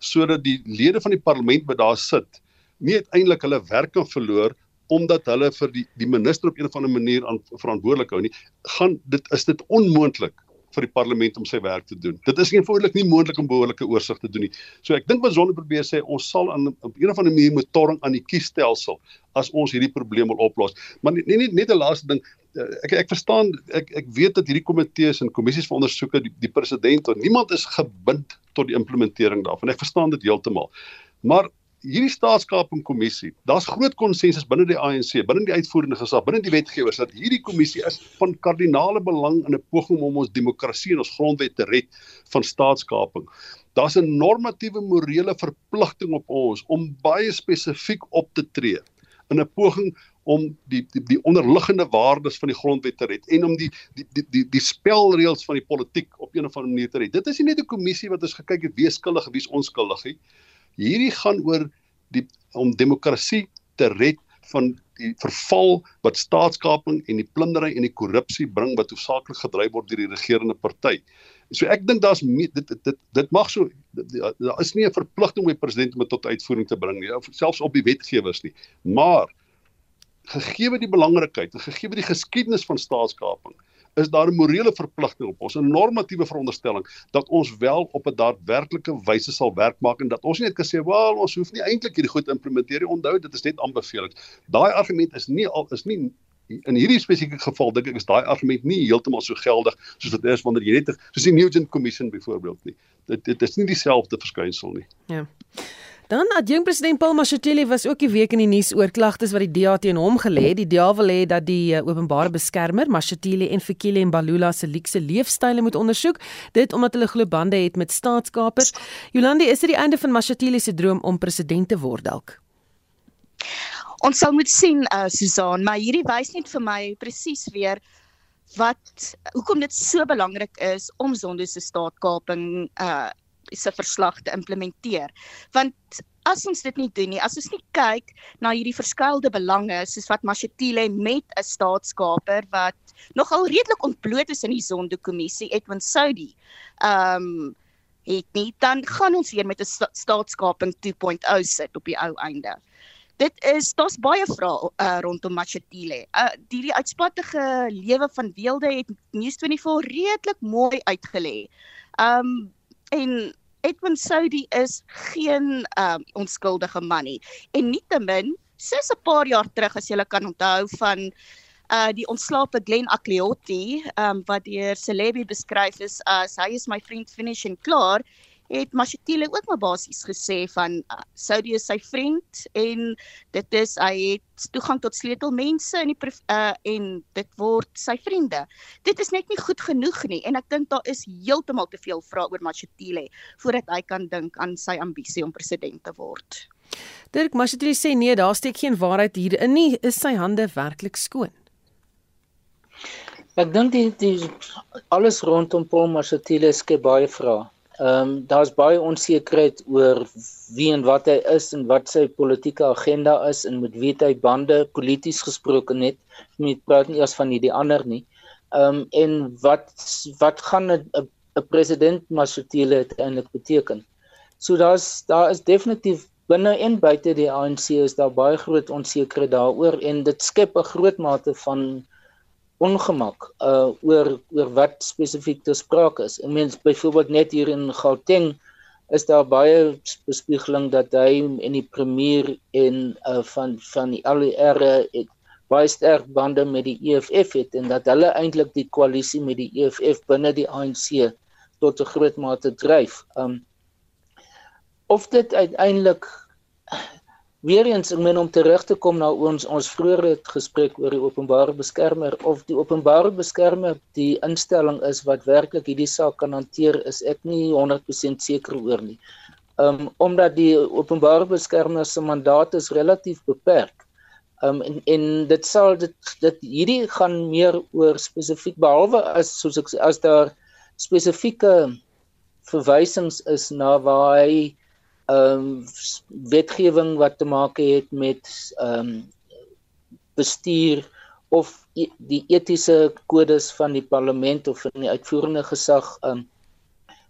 sodat die lede van die parlement wat daar sit nie uiteindelik hulle werk kan verloor omdat hulle vir die die minister op 'n of ander manier aan verantwoordelik hou nie, gaan dit is dit onmoontlik vir die parlement om sy werk te doen. Dit is eenvoudig nie moontlik om behoorlike oorsig te doen nie. So ek dink wat Sonne probeer sê, ons sal aan op 'n of ander manier moet torring aan die kiesstelsel as ons hierdie probleem wil oplos. Maar nie nie net 'n laaste ding, ek ek verstaan ek ek weet dat hierdie komitees en kommissies vir ondersoeke die, die president en niemand is gebind tot die implementering daarvan. Ek verstaan dit heeltemal. Maar hierdie staatskaping kommissie, daar's groot konsensus binne die ANC, binne die uitvoerende gesag, binne die wetgewers dat hierdie kommissie is van kardinale belang in 'n poging om ons demokrasie en ons grondwet te red van staatskaping. Daar's 'n normatiewe morele verpligting op ons om baie spesifiek op te tree in 'n poging om die die, die onderliggende waardes van die grondwet te red en om die die die die, die spelreëls van die politiek op 'n of ander manier te red. Dit is nie net 'n kommissie wat ons gekyk het wie skuldig en wie onskuldig nie. Hierdie gaan oor die om demokrasie te red van die verval wat staatskaping en die plundering en die korrupsie bring wat hoofsaaklik gedryf word deur die regerende party. So ek dink daar's dit dit dit mag so daar is nie 'n verpligting om die president om dit tot uitvoering te bring nie, selfs op die wetgewers nie. Maar gegee die belangrikheid en gegee die geskiedenis van staatskaping is daar 'n morele verpligting op ons 'n normatiewe veronderstelling dat ons wel op 'n daadwerklike wyse sal werk maak en dat ons nie net kan sê wel ons hoef nie eintlik hierdie goed implementeer nie. Onthou dit is net aanbevelings. Daai argument is nie al is nie in hierdie spesifieke geval dink ek is daai argument nie heeltemal so geldig soos dit is wanneer jy net soos die Nugent Commission byvoorbeeld nie. Dit dit is nie dieselfde verskynsel nie. Ja Dan adjunk president Paul Mashatile was ook die week in die nuus oor klagtes wat die DA teen hom gelê het. Die DA wil hê dat die uh, openbare beskermer Mashatile en Fikile Mbalula se luukse leefstyle moet ondersoek, dit omdat hulle glo bande het met staatskapers. Jolandi, is dit die einde van Mashatile se droom om president te word dalk? Ons sal moet sien, uh, Susan, maar hierdie wys net vir my presies weer wat hoekom dit so belangrik is om Zondo se staatkaping uh se verslag te implementeer. Want as ons dit nie doen nie, as ons nie kyk na hierdie verskeidelde belange soos wat Mashatile met 'n staatskaper wat nogal redelik ontbloot is in die Zondo-kommissie Edwin Saudi. Ehm um, het nie dan gaan ons weer met 'n sta staatskaping 2.0 sit op die ou einde. Dit is daar's baie vrae uh, rondom Mashatile. Uh die uitspattige lewe van Weelde het News24 redelik mooi uitgelê. Um, en Edwin Saudi is geen um onskuldige man nie. En nietemin, soos 'n paar jaar terug as jy kan onthou van uh die ontslape Glen Acleotti, um wat deur Celebi beskryf is as hy is my vriend finish en klaar, het Mashatile ook maar basies gesê van uh, Saudi is sy vriend en dit is hy het toegang tot sleutelmense in die uh, en dit word sy vriende. Dit is net nie goed genoeg nie en ek dink daar is heeltemal te veel vrae oor Mashatile voordat hy kan dink aan sy ambisie om president te word. Dirk Mashatile sê nee, daar steek geen waarheid hierin nie, is sy hande werklik skoon. Ek dink die die alles rondom Paul Mashatile skep baie vrae. Ehm um, daar's baie onsekerheid oor wie en wat hy is en wat sy politieke agenda is en met wie hy bande polities gesproke net. Met praat nie eers van die, die ander nie. Ehm um, en wat wat gaan 'n 'n president Mashatile uiteindelik beteken? So daar's daar is definitief binne en buite die ANC is daar baie groot onsekerheid daaroor en dit skep 'n groot mate van ongemak uh oor oor wat spesifiek te sprake is. Ek meen byvoorbeeld net hier in Gauteng is daar baie bespiegeling dat hy en die premier en uh van van die ALR het baie sterk bande met die EFF het en dat hulle eintlik die koalisie met die EFF binne die ANC tot 'n groot mate dryf. Um of dit uiteindelik Weereens ek meen om terug te kom na ons ons vroeëre gesprek oor die openbare beskermer of die openbare beskermer die instelling is wat werklik hierdie saak kan hanteer is ek nie 100% seker oor nie. Um omdat die openbare beskermer se mandaat is relatief beperk. Um en en dit sal dit dit hierdie gaan meer oor spesifiek behalwe as soos ek as daar spesifieke verwysings is na waar hy ehm um, wetgewing wat te maak het met ehm um, bestuur of e die etiese kodes van die parlement of van die uitvoerende gesag ehm um,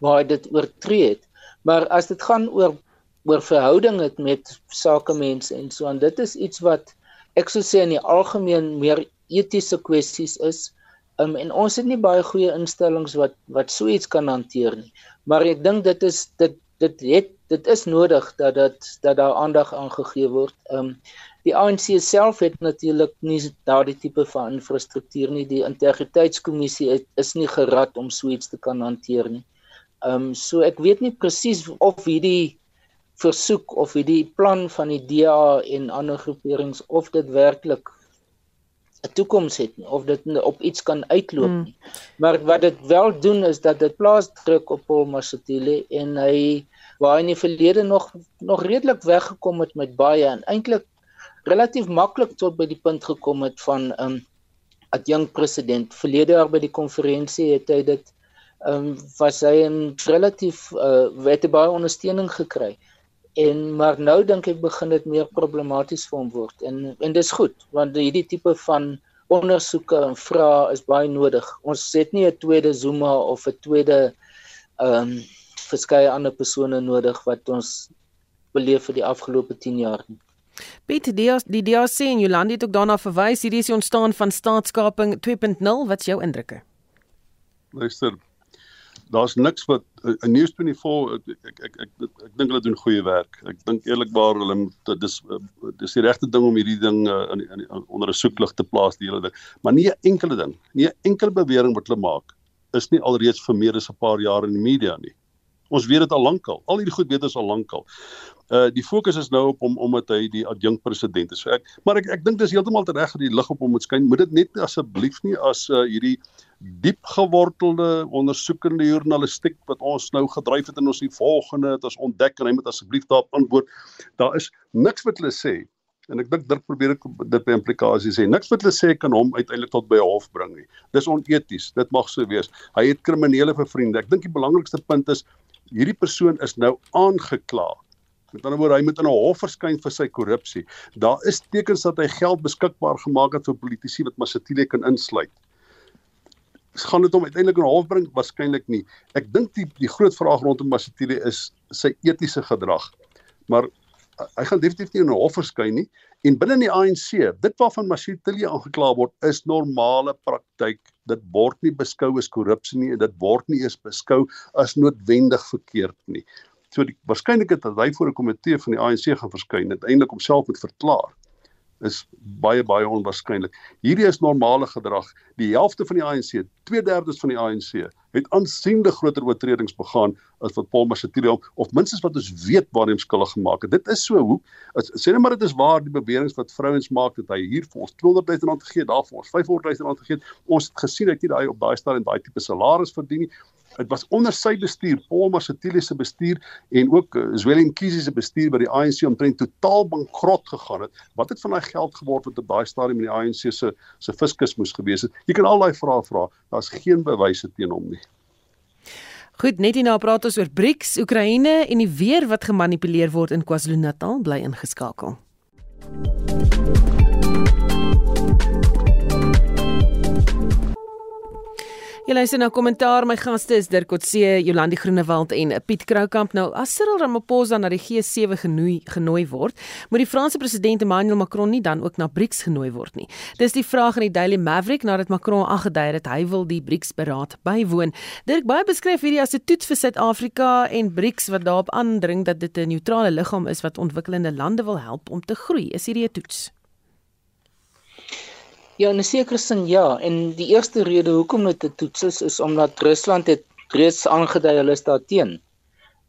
waar dit oortree het. Maar as dit gaan oor oor verhoudinge met sakemense en so aan dit is iets wat ek sou sê in die algemeen meer etiese kwessies is. Um, en ons het nie baie goeie instellings wat wat so iets kan hanteer nie. Maar ek dink dit is dit dit het dit is nodig dat dat dat daar aandag aangegee word. Ehm um, die ANC self het natuurlik nie daardie tipe van infrastruktuur nie. Die integriteitskommissie het, is nie gerad om so iets te kan hanteer nie. Ehm um, so ek weet nie presies of hierdie versoek of hierdie plan van die DA en ander groeperings of dit werklik 'n toekoms het nie of dit op iets kan uitloop hmm. nie. Maar wat dit wel doen is dat dit plaas druk op Paul Mashatile en hy waar hy in die verlede nog nog redelik weggekom het met baie en eintlik relatief maklik tot by die punt gekom het van 'n um, adjunkt president. Verlede jaar by die konferensie het hy dit ehm um, was hy 'n relatief uh het baie ondersteuning gekry. En maar nou dink ek begin dit meer problematies vir hom word. En en dis goed want hierdie tipe van ondersoeke en vrae is baie nodig. Ons het nie 'n tweede Zuma of 'n tweede ehm um, verskeie ander persone nodig wat ons beleef vir die afgelope 10 jaar nie. Piet die die DRC in Jolandi het ook daarna verwys hierdie is die ontstaan van staatskaping 2.0 wat's jou indrukke? Luister, daar's niks wat 'n uh, News24 ek ek ek ek, ek dink hulle doen goeie werk. Ek dink eerlikwaar hulle moet dis uh, dis die regte ding om hierdie ding uh, in, in, in onder 'n soeklig te plaas die hele ding. Maar nie 'n enkele ding, nie 'n enkele bewering wat hulle maak is nie alreeds vir meer as 'n paar jaar in die media nie. Ons weet dit al lankal. Al hierdie goed weet ons al lankal. Uh die fokus is nou op hom omdat hy die adjunkt president is. So ek maar ek ek dink dis heeltemal reg dat die lig op hom moet skyn. Moet dit net asseblief nie as uh hierdie diep gewortelde ondersoekende journalistiek wat ons nou gedryf het in ons die volgende het ons ontdek en hy moet asseblief daarop antwoord. Daar is niks wat hulle sê en ek dink dit probeer ek dit by implikasies sê. Niks wat hulle sê kan hom uiteindelik tot by hof bring nie. Dis oneties. Dit mag so wees. Hy het kriminele vir vriende. Ek dink die belangrikste punt is hierdie persoon is nou aangekla. Met ander woorde, hy moet in 'n hof verskyn vir sy korrupsie. Daar is tekens dat hy geld beskikbaar gemaak het vir politici wat Masatile kan insluit. Gaan dit hom uiteindelik in 'n hof bring? Waarskynlik nie. Ek dink die die groot vraag rondom Masatile is sy etiese gedrag. Maar hy gaan definitief nie in 'n hof verskyn nie en binne die ANC, dit waarvan Masatile aangekla word, is normale praktyk dit word nie beskou as korrupsie nie en dit word nie eens beskou as noodwendig verkeerd nie. So die waarskynlikheid dat hy voor 'n komitee van die ANC gaan verskyn en eintlik homself moet verklaar is baie baie onwaarskynlik. Hierdie is normale gedrag. Die helfte van die ANC, 2/3 van die ANC het aansienlik groter oortredings begaan as wat Paul Mashatile of minstens wat ons weet waar hy skuldig gemaak het. Dit is so hoe as, sê net maar dit is waar die beweringe wat vrouens maak dat hy hier vir ons 200 000 rand gegee, daar vir ons 500 000 rand gegee. Ons het gesien hy het nie daai op daai stadium daai tipe salaris verdien nie. Dit was onder sy bestuur, Paul Mashatile se bestuur en ook uh, Zwelin Kisi se bestuur by die ANC omtrent totaal bankrot gegaan het. Wat het van daai geld geword wat op daai stadium in die ANC se se fiskus moes gewees het? Jy kan al daai vrae vra. Daar's geen bewyse teen hom nie. Goed, net hierna praat ons oor BRICS, Oekraïne en die weer wat gemanipuleer word in KwaZulu-Natal bly ingeskakel. Jy luister na kommentaar. My gaste is Dirk Coetzee, Jolandi Groenewald en Piet Kroukamp. Nou, as Cyril Ramaphosa na die G7 genooi genooi word, moet die Franse president Emmanuel Macron nie dan ook na BRICS genooi word nie. Dis die vraag in die Daily Maverick nadat Macron aangedui het hy wil die BRICS beraad bywoon. Dirk baie beskryf hierdie as 'n toets vir Suid-Afrika en BRICS wat daarop aandring dat dit 'n neutrale liggaam is wat ontwikkelende lande wil help om te groei. Is hierdie 'n toets? Ja, in 'n sekere sin ja, en die eerste rede hoekom dit 'n toets is is omdat Rusland het reeds aangedui hulle is daarteen.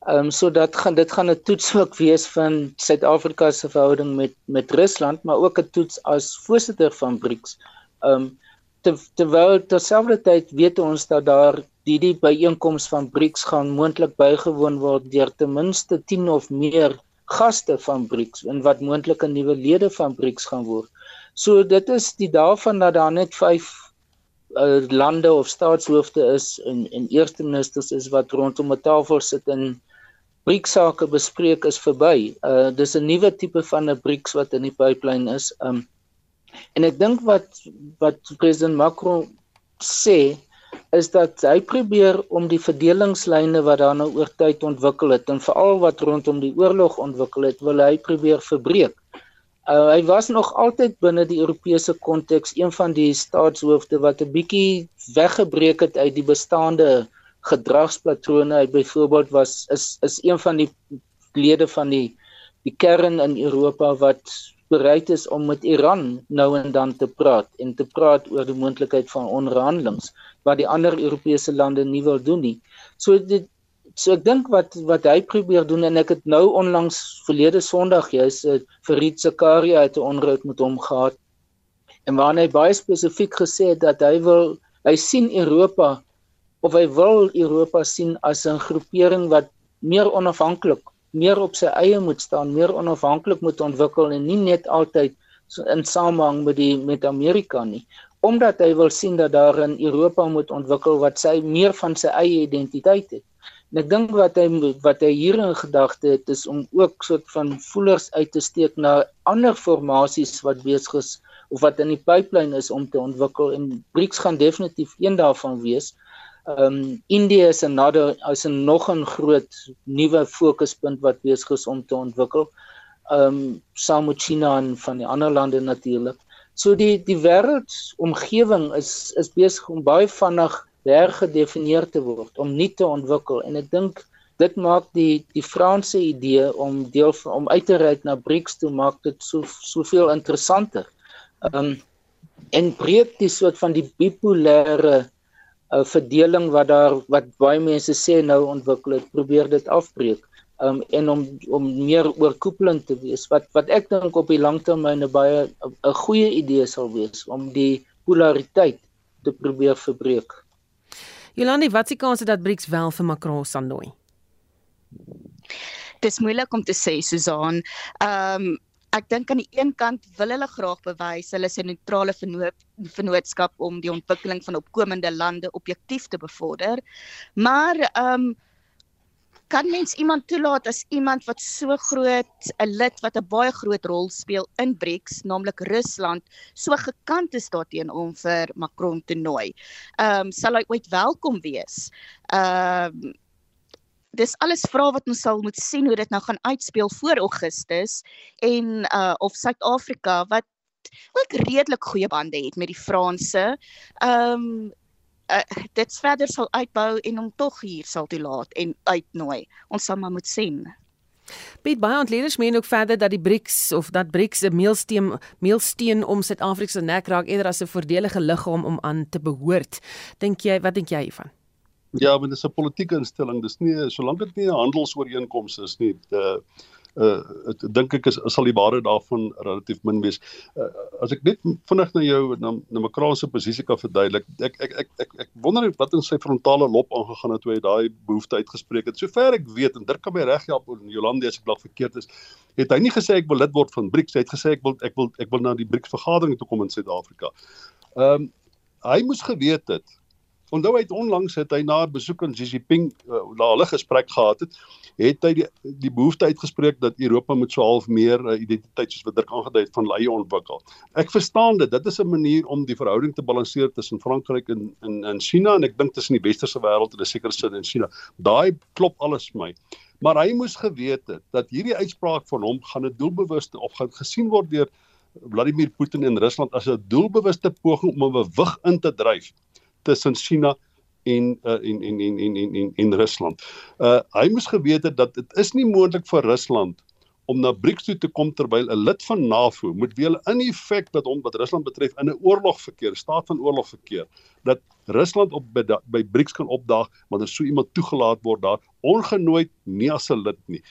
Ehm um, so dat gaan dit gaan 'n toets ook wees van Suid-Afrika se verhouding met met Rusland, maar ook 'n toets as voorsitter van BRICS. Ehm um, te, terwyl terselfdertyd weet ons dat daar die die byeenkoms van BRICS gaan moontlik bygewoon word deur ten minste 10 of meer gaste van BRICS en wat moontlik 'n nuwe lede van BRICS gaan word. So dit is die daarvan dat daar net 5 uh, lande of staatshoofde is en en eerste ministers is wat rondom 'n tafel sit en BRICS sake bespreek is verby. Uh dis 'n nuwe tipe van 'n BRICS wat in die pipeline is. Um en ek dink wat wat president Macron sê is dat hy probeer om die verdelingslyne wat daar nou oor tyd ontwikkel het en veral wat rondom die oorlog ontwikkel het, wil hy probeer verbreek. Uh, hy was nog altyd binne die Europese konteks een van die staatshoofde wat 'n bietjie weggebreek het uit die bestaande gedragspatrone. Hy byvoorbeeld was is is een van die lede van die die kern in Europa wat bereid is om met Iran nou en dan te praat en te praat oor die moontlikheid van onderhandelinge wat die ander Europese lande nie wil doen nie. So dit So ek dink wat wat hy probeer doen en ek het nou onlangs verlede Sondag jy's uh, vir Riet Zakaria het 'n onderhoud met hom gehad en waar hy baie spesifiek gesê het dat hy wil hy sien Europa of hy wil Europa sien as 'n groepering wat meer onafhanklik, meer op sy eie moet staan, meer onafhanklik moet ontwikkel en nie net altyd in samehang met die met Amerika nie omdat hy wil sien dat daar in Europa moet ontwikkel wat sy meer van sy eie identiteit het. En ek dink wat hy wat hy hier in gedagte het is om ook soort van voelers uit te steek na ander formasies wat besig is of wat in die pipeline is om te ontwikkel en BRICS gaan definitief een daarvan wees. Ehm um, Indië is 'n nader as 'n nog 'n groot nuwe fokuspunt wat besig is om te ontwikkel. Ehm um, saam met China en van die ander lande natuurlik. So die die wêreldomgewing is is besig om baie vinnig hergedefinieer te word om nie te ontwikkel en ek dink dit maak die die Franse idee om deel van om uit te reik na BRICS toe maak dit so soveel interessanter. Ehm um, en breek die soort van die bipolêre uh, verdeling wat daar wat baie mense sê nou ontwikkel het, probeer dit afbreek. Um en om om meer oorkoepelend te wees wat wat ek dink op die langtermyn 'n baie 'n goeie idee sal wees om die polariteit te probeer verbreek. Jolandi, wat is die kans dat BRICS wel vir Macron sal nooi? Dis moeilik om te sê, Susan. Ehm um, ek dink aan die een kant wil hulle graag bewys hulle is 'n neutrale vennootskap om die ontwikkeling van opkomende lande objektief te bevorder. Maar ehm um, kan mens iemand toelaat as iemand wat so groot 'n lid wat 'n baie groot rol speel in BRICS, naamlik Rusland, so gekant is daarteen om vir Macron te nooi. Ehm um, sal hy ooit welkom wees? Ehm um, dis alles vrae wat ons sal moet sien hoe dit nou gaan uitspeel voor Augustus en uh of Suid-Afrika wat ook redelik goeie bande het met die Franse. Ehm um, uh, dit verder sal uitbou en hom tog hier sal toelaat en uitnooi. Ons sal maar moet sien. Piet baie ontleeders meen ook verder dat die BRICS of dat BRICS 'n meelsteen meelsteen om Suid-Afrika se nek raak eerder as 'n voordelige liggaam om aan te behoort. Dink jy wat dink jy hiervan? Ja, want dit is 'n politieke instelling. Dis nie solank dit nie 'n handelsooreenkoms is nie. De, uh dink ek is sal die waarde daarvan relatief min wees. Uh, as ek net vinnig na jou na, na Macron se posisie kan verduidelik. Ek ek ek ek ek wonder wat in sy frontale lob aangegaan het toe hy daai behoefte uitgespreek het. Sover ek weet en dit kan my reg help in Jolande as ek dalk verkeerd is, het hy nie gesê ek wil lid word van BRICS, hy het gesê ek wil ek wil ek wil na die BRICS vergadering toe kom in Suid-Afrika. Ehm um, hy moes geweet het Onthou hy het onlangs het hy na 'n besoek aan Xi Jinping uh, na hulle gesprek gehad het, het hy die die behoefte uitgespreek dat Europa moet so half meer uh, identiteit soos wat Dirk aangedui het van leie ontwikkel. Ek verstaan dit. Dit is 'n manier om die verhouding te balanseer tussen Frankryk en en en China en ek dink tussen die westerse wêreld en 'n sekere sin in China. Daai klop alles vir my. Maar hy moes geweet het dat hierdie uitspraak van hom gaan 'n doelbewuste of gaan gesien word deur Vladimir Putin in Rusland as 'n doelbewuste poging om 'n bewig in te dryf tussen China en uh, en en en en en en, en Rusland. Uh hy moes geweet het dat dit is nie moontlik vir Rusland om na BRICS toe te kom terwyl 'n lid van NAVO moet weer in effek dat hom wat Rusland betref in 'n oorlog verkeer, staat van oorlog verkeer, dat Rusland op by, by BRICS kan opdaag wanneer so iemand toegelaat word daar ongenooi nie as 'n lid nie.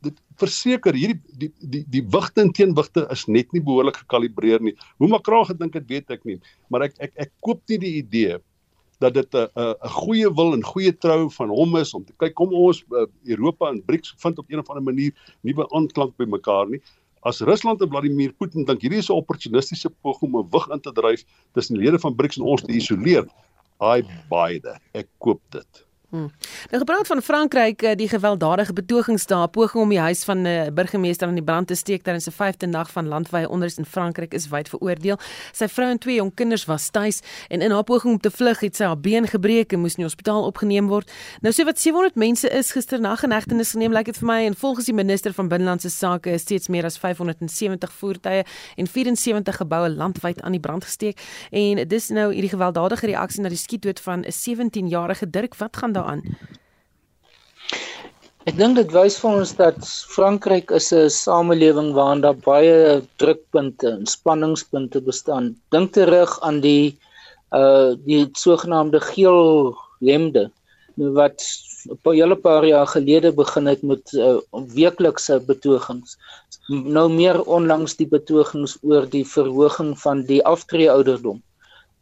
Dit verseker hierdie die die die wigte en teenwigte is net nie behoorlik gekalibreer nie. Hoe Macron gedink het, weet ek nie, maar ek ek ek koop nie die idee dat dit 'n 'n goeie wil en goeie trou van hom is om te kyk kom ons uh, Europa en BRICS vind op 'n of ander manier nie by aanklank by mekaar nie. As Rusland en Vladimir Putin dink hierdie is 'n opportunistiese poging om 'n wig in te dryf tussen die lede van BRICS en ons te isoleer, I buy that. Ek koop dit. Hmm. Nou gepraat van Frankryk, eh, die gewelddadige betogings daar, poging om die huis van 'n uh, eh, burgemeester aan die brand te steek tydens 'n 5de nag van landwyse onrus in Frankryk is wyd veroordeel. Sy vrou en twee jong kinders was tuis en in haar poging om te vlug het sy haar been gebreek en moes in die hospitaal opgeneem word. Nou so wat 700 mense is gisternag in hegtenis geneem, lyk like dit vir my en volgens die minister van binnelandse sake is steeds meer as 570 voertuie en 74 geboue landwyd aan die brand gesteek. En dis nou hierdie gewelddadige reaksie na die skietdood van 'n 17-jarige Dirk wat gaan daaraan? Ek dink dit wys vir ons dat Frankryk is 'n samelewing waarin daar baie drukpunte en spanningspunte bestaan. Dink terug aan die uh die sogenaamde geel lemde wat 'n hele paar jaar gelede begin het met uh, weeklikse betogings. Nou meer onlangs die betogings oor die verhoging van die aftree ouderdom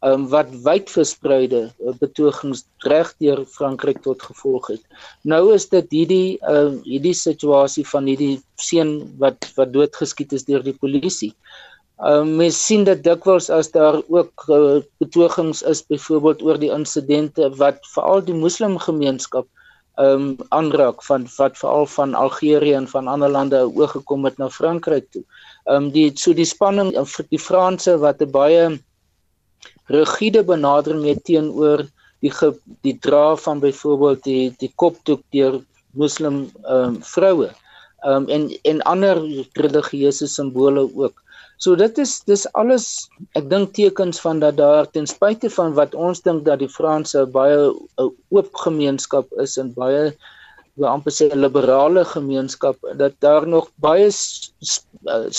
um, wat wyd verspreide uh, betogings reg deur Frankryk tot gevolg het. Nou is dit hierdie uh, hierdie situasie van hierdie seun wat wat doodgeskiet is deur die polisie. Um, mens sien dit dikwels as daar ook uh, betogings is byvoorbeeld oor die insidente wat veral die moslimgemeenskap ehm um, aanraak van wat veral van Algerië en van ander lande oorgekom het na Frankryk toe. Ehm um, die so die spanning die Franse wat 'n baie rigiede benadering mee teenoor die ge, die dra van byvoorbeeld die die kopdoek deur moslim um, vroue. Um, en en ander religieuse simbole ook. So dit is dis alles ek dink tekens van dat daar ten spyte van wat ons dink dat die Franse baie 'n oop gemeenskap is en baie wil amper sê 'n liberale gemeenskap dat daar nog baie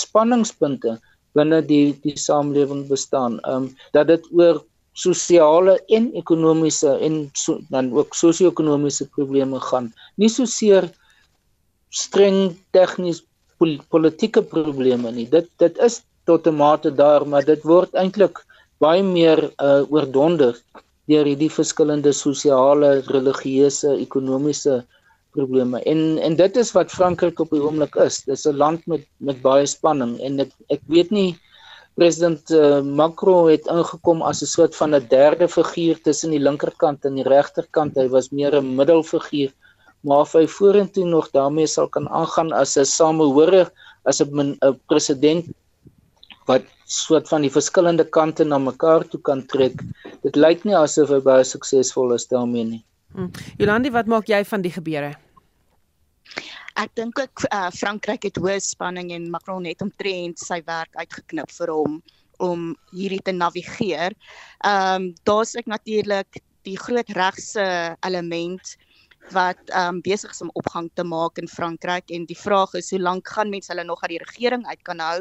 spanningspunte binne die die samelewing bestaan. Ehm um, dat dit oor sosiale en ekonomiese en so, dan ook sosio-ekonomiese probleme gaan. Nie so seer streng tegnies pol politieke probleme nie. Dit dit is tot 'n mate daar, maar dit word eintlik baie meer uh oordonder deur hierdie verskillende sosiale, religieuse, ekonomiese probleme. En en dit is wat Frankryk op die oomblik is. Dis 'n land met met baie spanning en ek ek weet nie president uh, Macron het ingekom as 'n soort van 'n derde figuur tussen die linkerkant en die regterkant. Hy was meer 'n middelfiguur. Maar of hy vorentoe nog daarmee sal kan aangaan as 'n samehorer, as 'n president wat soort van die verskillende kante na mekaar toe kan trek. Dit lyk nie asof hy baie suksesvol is daarmee nie. Hmm. Jolandi, wat maak jy van die gebeure? Ek dink ook uh, Frankryk het hoë spanning en Macron het omtrent sy werk uitgeknip vir hom om hierdie te navigeer. Ehm um, daar's ek natuurlik die groot regse element wat ehm um, besig is om opgang te maak in Frankryk en die vraag is hoe lank gaan mense hulle nog uit die regering uit kan hou?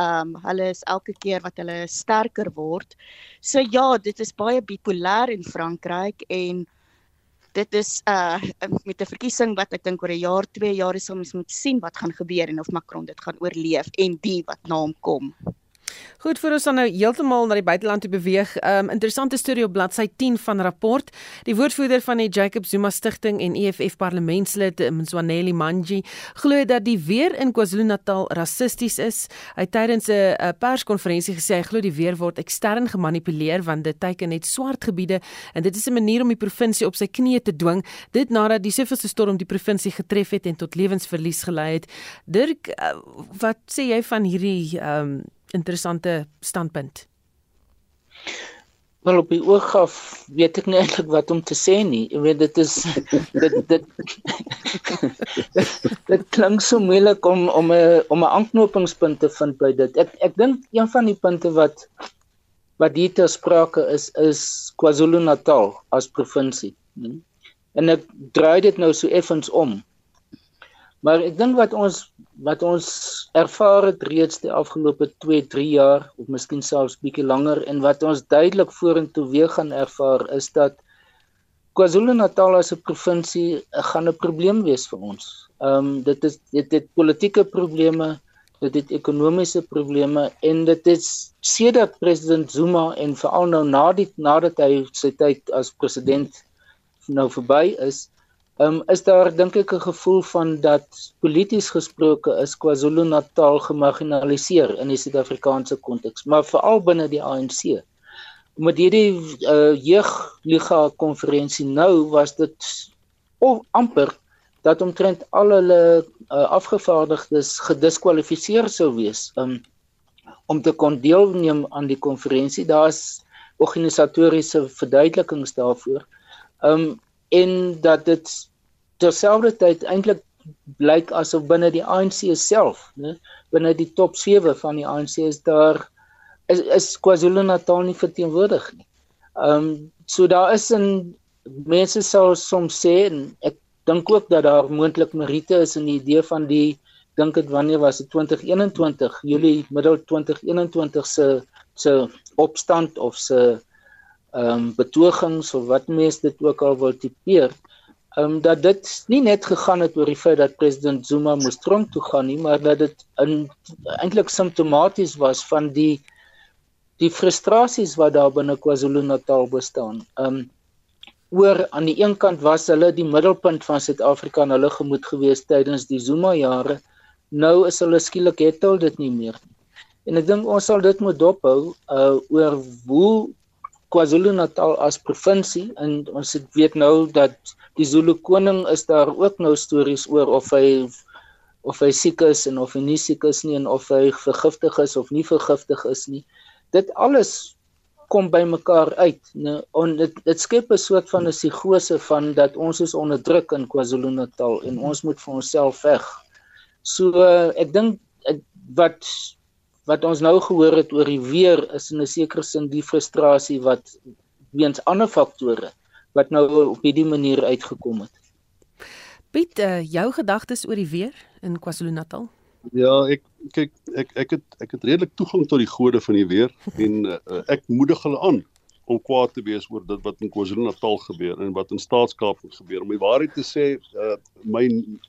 Ehm um, hulle is elke keer wat hulle sterker word. So ja, dit is baie bipolêr in Frankryk en dit is uh met 'n verkiesing wat ek dink oor 'n jaar, 2 jaar is ons moet sien wat gaan gebeur en of Macron dit gaan oorleef en die wat na hom kom. Goed, vir ons dan nou heeltemal na die buiteland toe beweeg. Um interessante storie op bladsy 10 van rapport. Die woordvoerder van die Jacob Zuma Stichting en EFF parlementslid, Mzwaneli Manji, glo dat die weer in KwaZulu-Natal rassisties is. Hy tydens 'n perskonferensie gesê hy glo die weer word ekstern gemanipuleer want dit teiken net swart gebiede en dit is 'n manier om die provinsie op sy knieë te dwing, dit nadat die soveelste storm die provinsie getref het en tot lewensverlies gelei het. Dirk, uh, wat sê jy van hierdie um interessante standpunt. Wel op die oog af weet ek nie eintlik wat om te sê nie. Ek weet dit is <laughs> dit dit <laughs> dit klink so moeilik om om 'n om 'n aanknopingspunt te vind by dit. Ek ek dink een van die punte wat wat hier ter sprake is is KwaZulu-Natal as provinsie. En ek draai dit nou so effens om. Maar ek dink wat ons wat ons ervaar het reeds die afgelope 2, 3 jaar of miskien selfs bietjie langer en wat ons duidelik vorentoe weer gaan ervaar is dat KwaZulu-Natal as 'n provinsie eh, gaan 'n probleem wees vir ons. Ehm um, dit is dit het politieke probleme, dit het ekonomiese probleme en dit is sedert president Zuma en veral nou na die nadat hy sy tyd as president nou verby is, um, is daar dink ek 'n gevoel van dat polities gesproke is KwaZulu-Natal gemarginaliseer in die Suid-Afrikaanse konteks, maar veral binne die ANC. Met hierdie uh, jeugliga konferensie nou was dit of amper dat omtrent al hulle uh, afgevaardigdes gediskwalifiseer sou wees um, om te kon deelneem aan die konferensie. Daar's organisatoriese verduidelikings daarvoor. Um en dat dit terselfdertyd eintlik blyk asof binne die ANC self, né, binne die top 7 van die ANC is daar is, is KwaZulu-Natal nie verteenwoordig nie. Ehm um, so daar is 'n mense sal soms sê en ek dink ook dat daar moontlik meriete is in die idee van die dink dit wanneer was dit 2021 Julie middel 2021 se se opstand of se ehm um, betogings of wat mense dit ook al wil tipeer ehm um, dat dit nie net gegaan het oor die feit dat president Zuma moes tronk toe gaan nie, maar dat dit eintlik simptomaties was van die die frustrasies wat daar binne KwaZulu-Natal bestaan. Ehm um, oor aan die een kant was hulle die middelpunt van Suid-Afrika en hulle gemoed gewees tydens die Zuma jare. Nou is hulle skielik het hulle dit nie meer nie. En ek dink ons sal dit moet dophou uh oor hoe KwaZulu-Natal as provinsie en ons weet nou dat die Zulu koning is daar ook nou stories oor of hy of hy siek is en of hy nie siek is nie en of hy vergiftig is of nie vergiftig is nie. Dit alles kom by mekaar uit, né? En dit dit skep 'n soort van 'n psigose van dat ons is onderdruk in KwaZulu-Natal en ons moet vir onsself veg. So ek dink wat wat ons nou gehoor het oor die weer is in 'n sekere sin die frustrasie wat weens ander faktore wat nou op hierdie manier uitgekom het. Piet, uh, jou gedagtes oor die weer in KwaZulu-Natal? Ja, ek kyk ek ek het ek het redelik toegang tot die gode van die weer en uh, ek moedig hulle aan om kwaad te wees oor dit wat in KwaZulu-Natal gebeur en wat in Staatskaap gebeur. Om die waarheid te sê, uh, my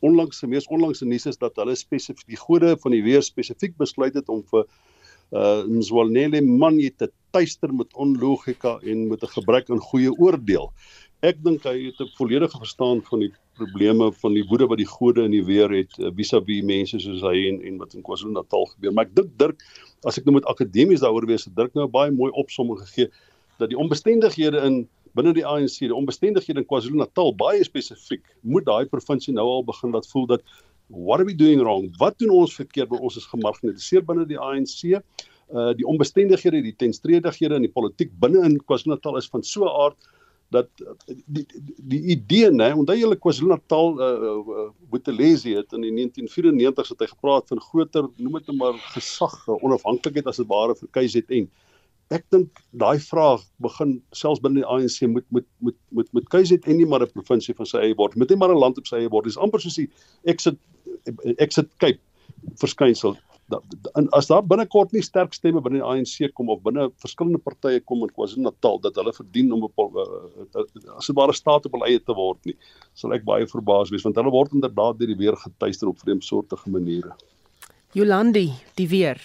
onlangse mees onlangse nuus is dat hulle spesifiek die gode van die weer spesifiek besluit het om vir uh Mzwalnele man jy te tuister met onlogika en met 'n gebrek aan goeie oordeel. Ek dink hy het 'n volledige verstaan van die probleme van die woede wat die gode in die weer het uh, vis-à-vis mense soos hy en en wat in KwaZulu-Natal gebeur. Maar ek dink Dirk, as ek nou met akademies daaroor wees, het Dirk nou baie mooi opsomming gegee dat die onbestendighede in binne die ANC, die onbestendighede in KwaZulu-Natal baie spesifiek, moet daai provinsie nou al begin laat voel dat what are we doing wrong? Wat doen ons verkeerd ons is gemarginaliseer binne die ANC? Uh die onbestendighede, die tenstredighede in die politiek binne in KwaZulu-Natal is van so 'n aard dat die die, die idee nê, onthou julle KwaZulu-Natal uh, uh Botelesi het in die 1994 het hy gepraat van groter, noem dit nou maar gesag, onafhanklikheid as dit ware vir KZN ek dink daai vraag begin selfs binne die ANC moet moet moet moet moet KZN nie maar 'n provinsie van sy eie word. Moet nie maar 'n land op sy eie word. Dis amper soos die exit exit Cape verskynsel. as daar binnekort nie sterk stemme binne die ANC kom of binne verskillende partye kom in KwaZulu-Natal dat hulle verdien om 'n uh, uh, as 'n ware staat op hulle eie te word nie, sal ek baie verbaas wees want hulle word inderdaad deur die weer getuister op vreemdsoortige maniere. Jolandi, die weer.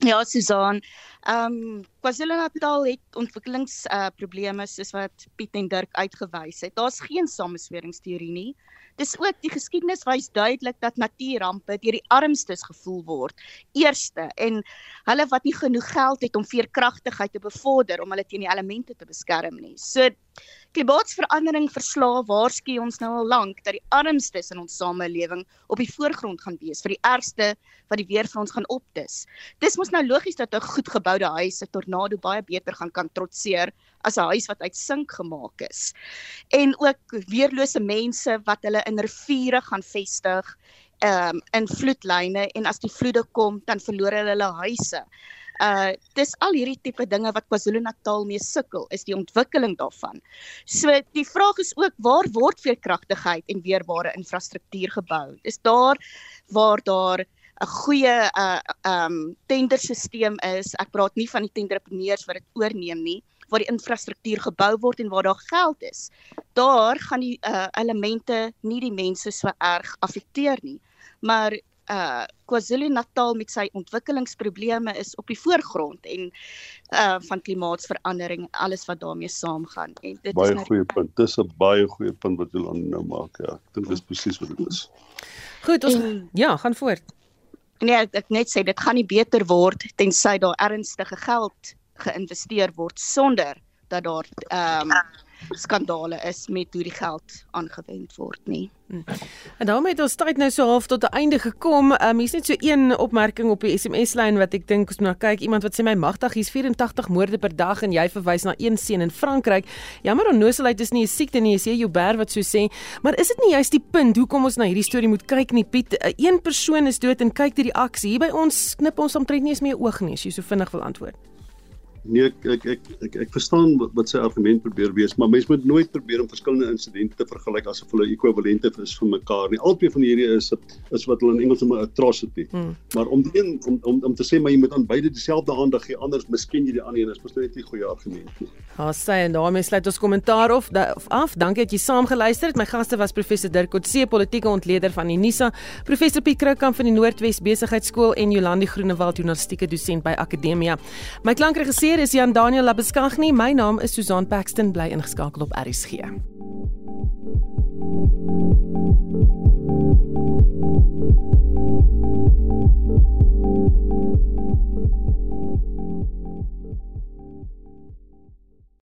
Ja, Susan. Ehm um, KwaZulu-Natal het ontwikkelingsprobleme uh, soos wat Piet en Dirk uitgewys het. Daar's geen samesweringsteorie nie. Dis ook die geskiedenis wys duidelik dat natuurrampe deur die armstes gevoel word. Eerste en hulle wat nie genoeg geld het om veerkragtigheid te bevorder om hulle teen die elemente te beskerm nie. So Klimaatsverandering verslaa waarsku ons nou al lank dat die armstes in ons samelewing op die voorgrond gaan wees vir die ergste wat die weer vir ons gaan opdis. Dis mos nou logies dat 'n goed geboude huis 'n tornado baie beter gaan kan trotseer as 'n huis wat uit sink gemaak is. En ook weerlose mense wat hulle in riviere gaan vestig, ehm um, in vloedlyne en as die vloede kom, dan verloor hulle hulle huise uh dis al hierdie tipe dinge wat KwaZulu-Natal mee sukkel is die ontwikkeling daarvan. So die vraag is ook waar word veerkragtigheid en weerbare infrastruktuur gebou? Is daar waar daar 'n goeie uh um tenderstelsel is. Ek praat nie van die tenderpreneurs wat dit oorneem nie, waar die infrastruktuur gebou word en waar daar geld is. Daar gaan die uh elemente nie die mense so erg affekteer nie. Maar uh KwaZulu-Natal met sy ontwikkelingsprobleme is op die voorgrond en uh van klimaatsverandering alles wat daarmee saamgaan en dit baie is baie goeie punt. Dis 'n baie goeie punt wat jy nou maak. Ja, ek dink dis presies wat dit is. Goed, ons en, ja, gaan voort. Nee, ek, ek net sê dit gaan nie beter word tensy daar ernstige geld geïnvesteer word sonder dat daar ehm um, skandale is met hoe die geld aangewend word nie. Hmm. En daarmee het ons tyd nou so half tot 'n einde gekom. Um, hier's net so een opmerking op die SMS lyn wat ek dink ons moet na kyk. Iemand wat sê my magtig hier's 84 moorde per dag en jy verwys na een seun in Frankryk. Jammer onnoosheid is nie 'n siekte nie, sê Joubert wat so sê. Maar is dit nie juist die punt hoekom ons na hierdie storie moet kyk nie, Piet? Een persoon is dood en kyk die reaksie. Hier by ons knip ons omtrent nie eens meer oog nie as jy so vinnig wil antwoord. Nee, ek ek ek ek, ek verstaan wat, wat sy argument probeer wees, maar mens moet nooit probeer om verskillende insidente te vergelyk asof hulle ekwivalente is vir mekaar nie. Albei van hierdie is is wat hulle in Engels noem 'n atrocity. Hmm. Maar om die een om om om te sê maar jy moet aan beide dieselfde aandag gee, anders miskien jy die ander een is mos net nie 'n goeie argument nie. Ha, sê en daarmee sluit ons kommentaar of af. Dankie dat jy saam geluister het. My gaste was professor Dirk Coetzee, politieke ontleder van Unisa, professor Piet Kroukamp van die Noordwes Besigheidsskool en Jolandi Groenewald, journalistieke dosent by Akademia. My klankregisseur Regisseur is Jan Daniel Labeskagni. My naam is Susan Paxton. Bly ingeskakel op RSG.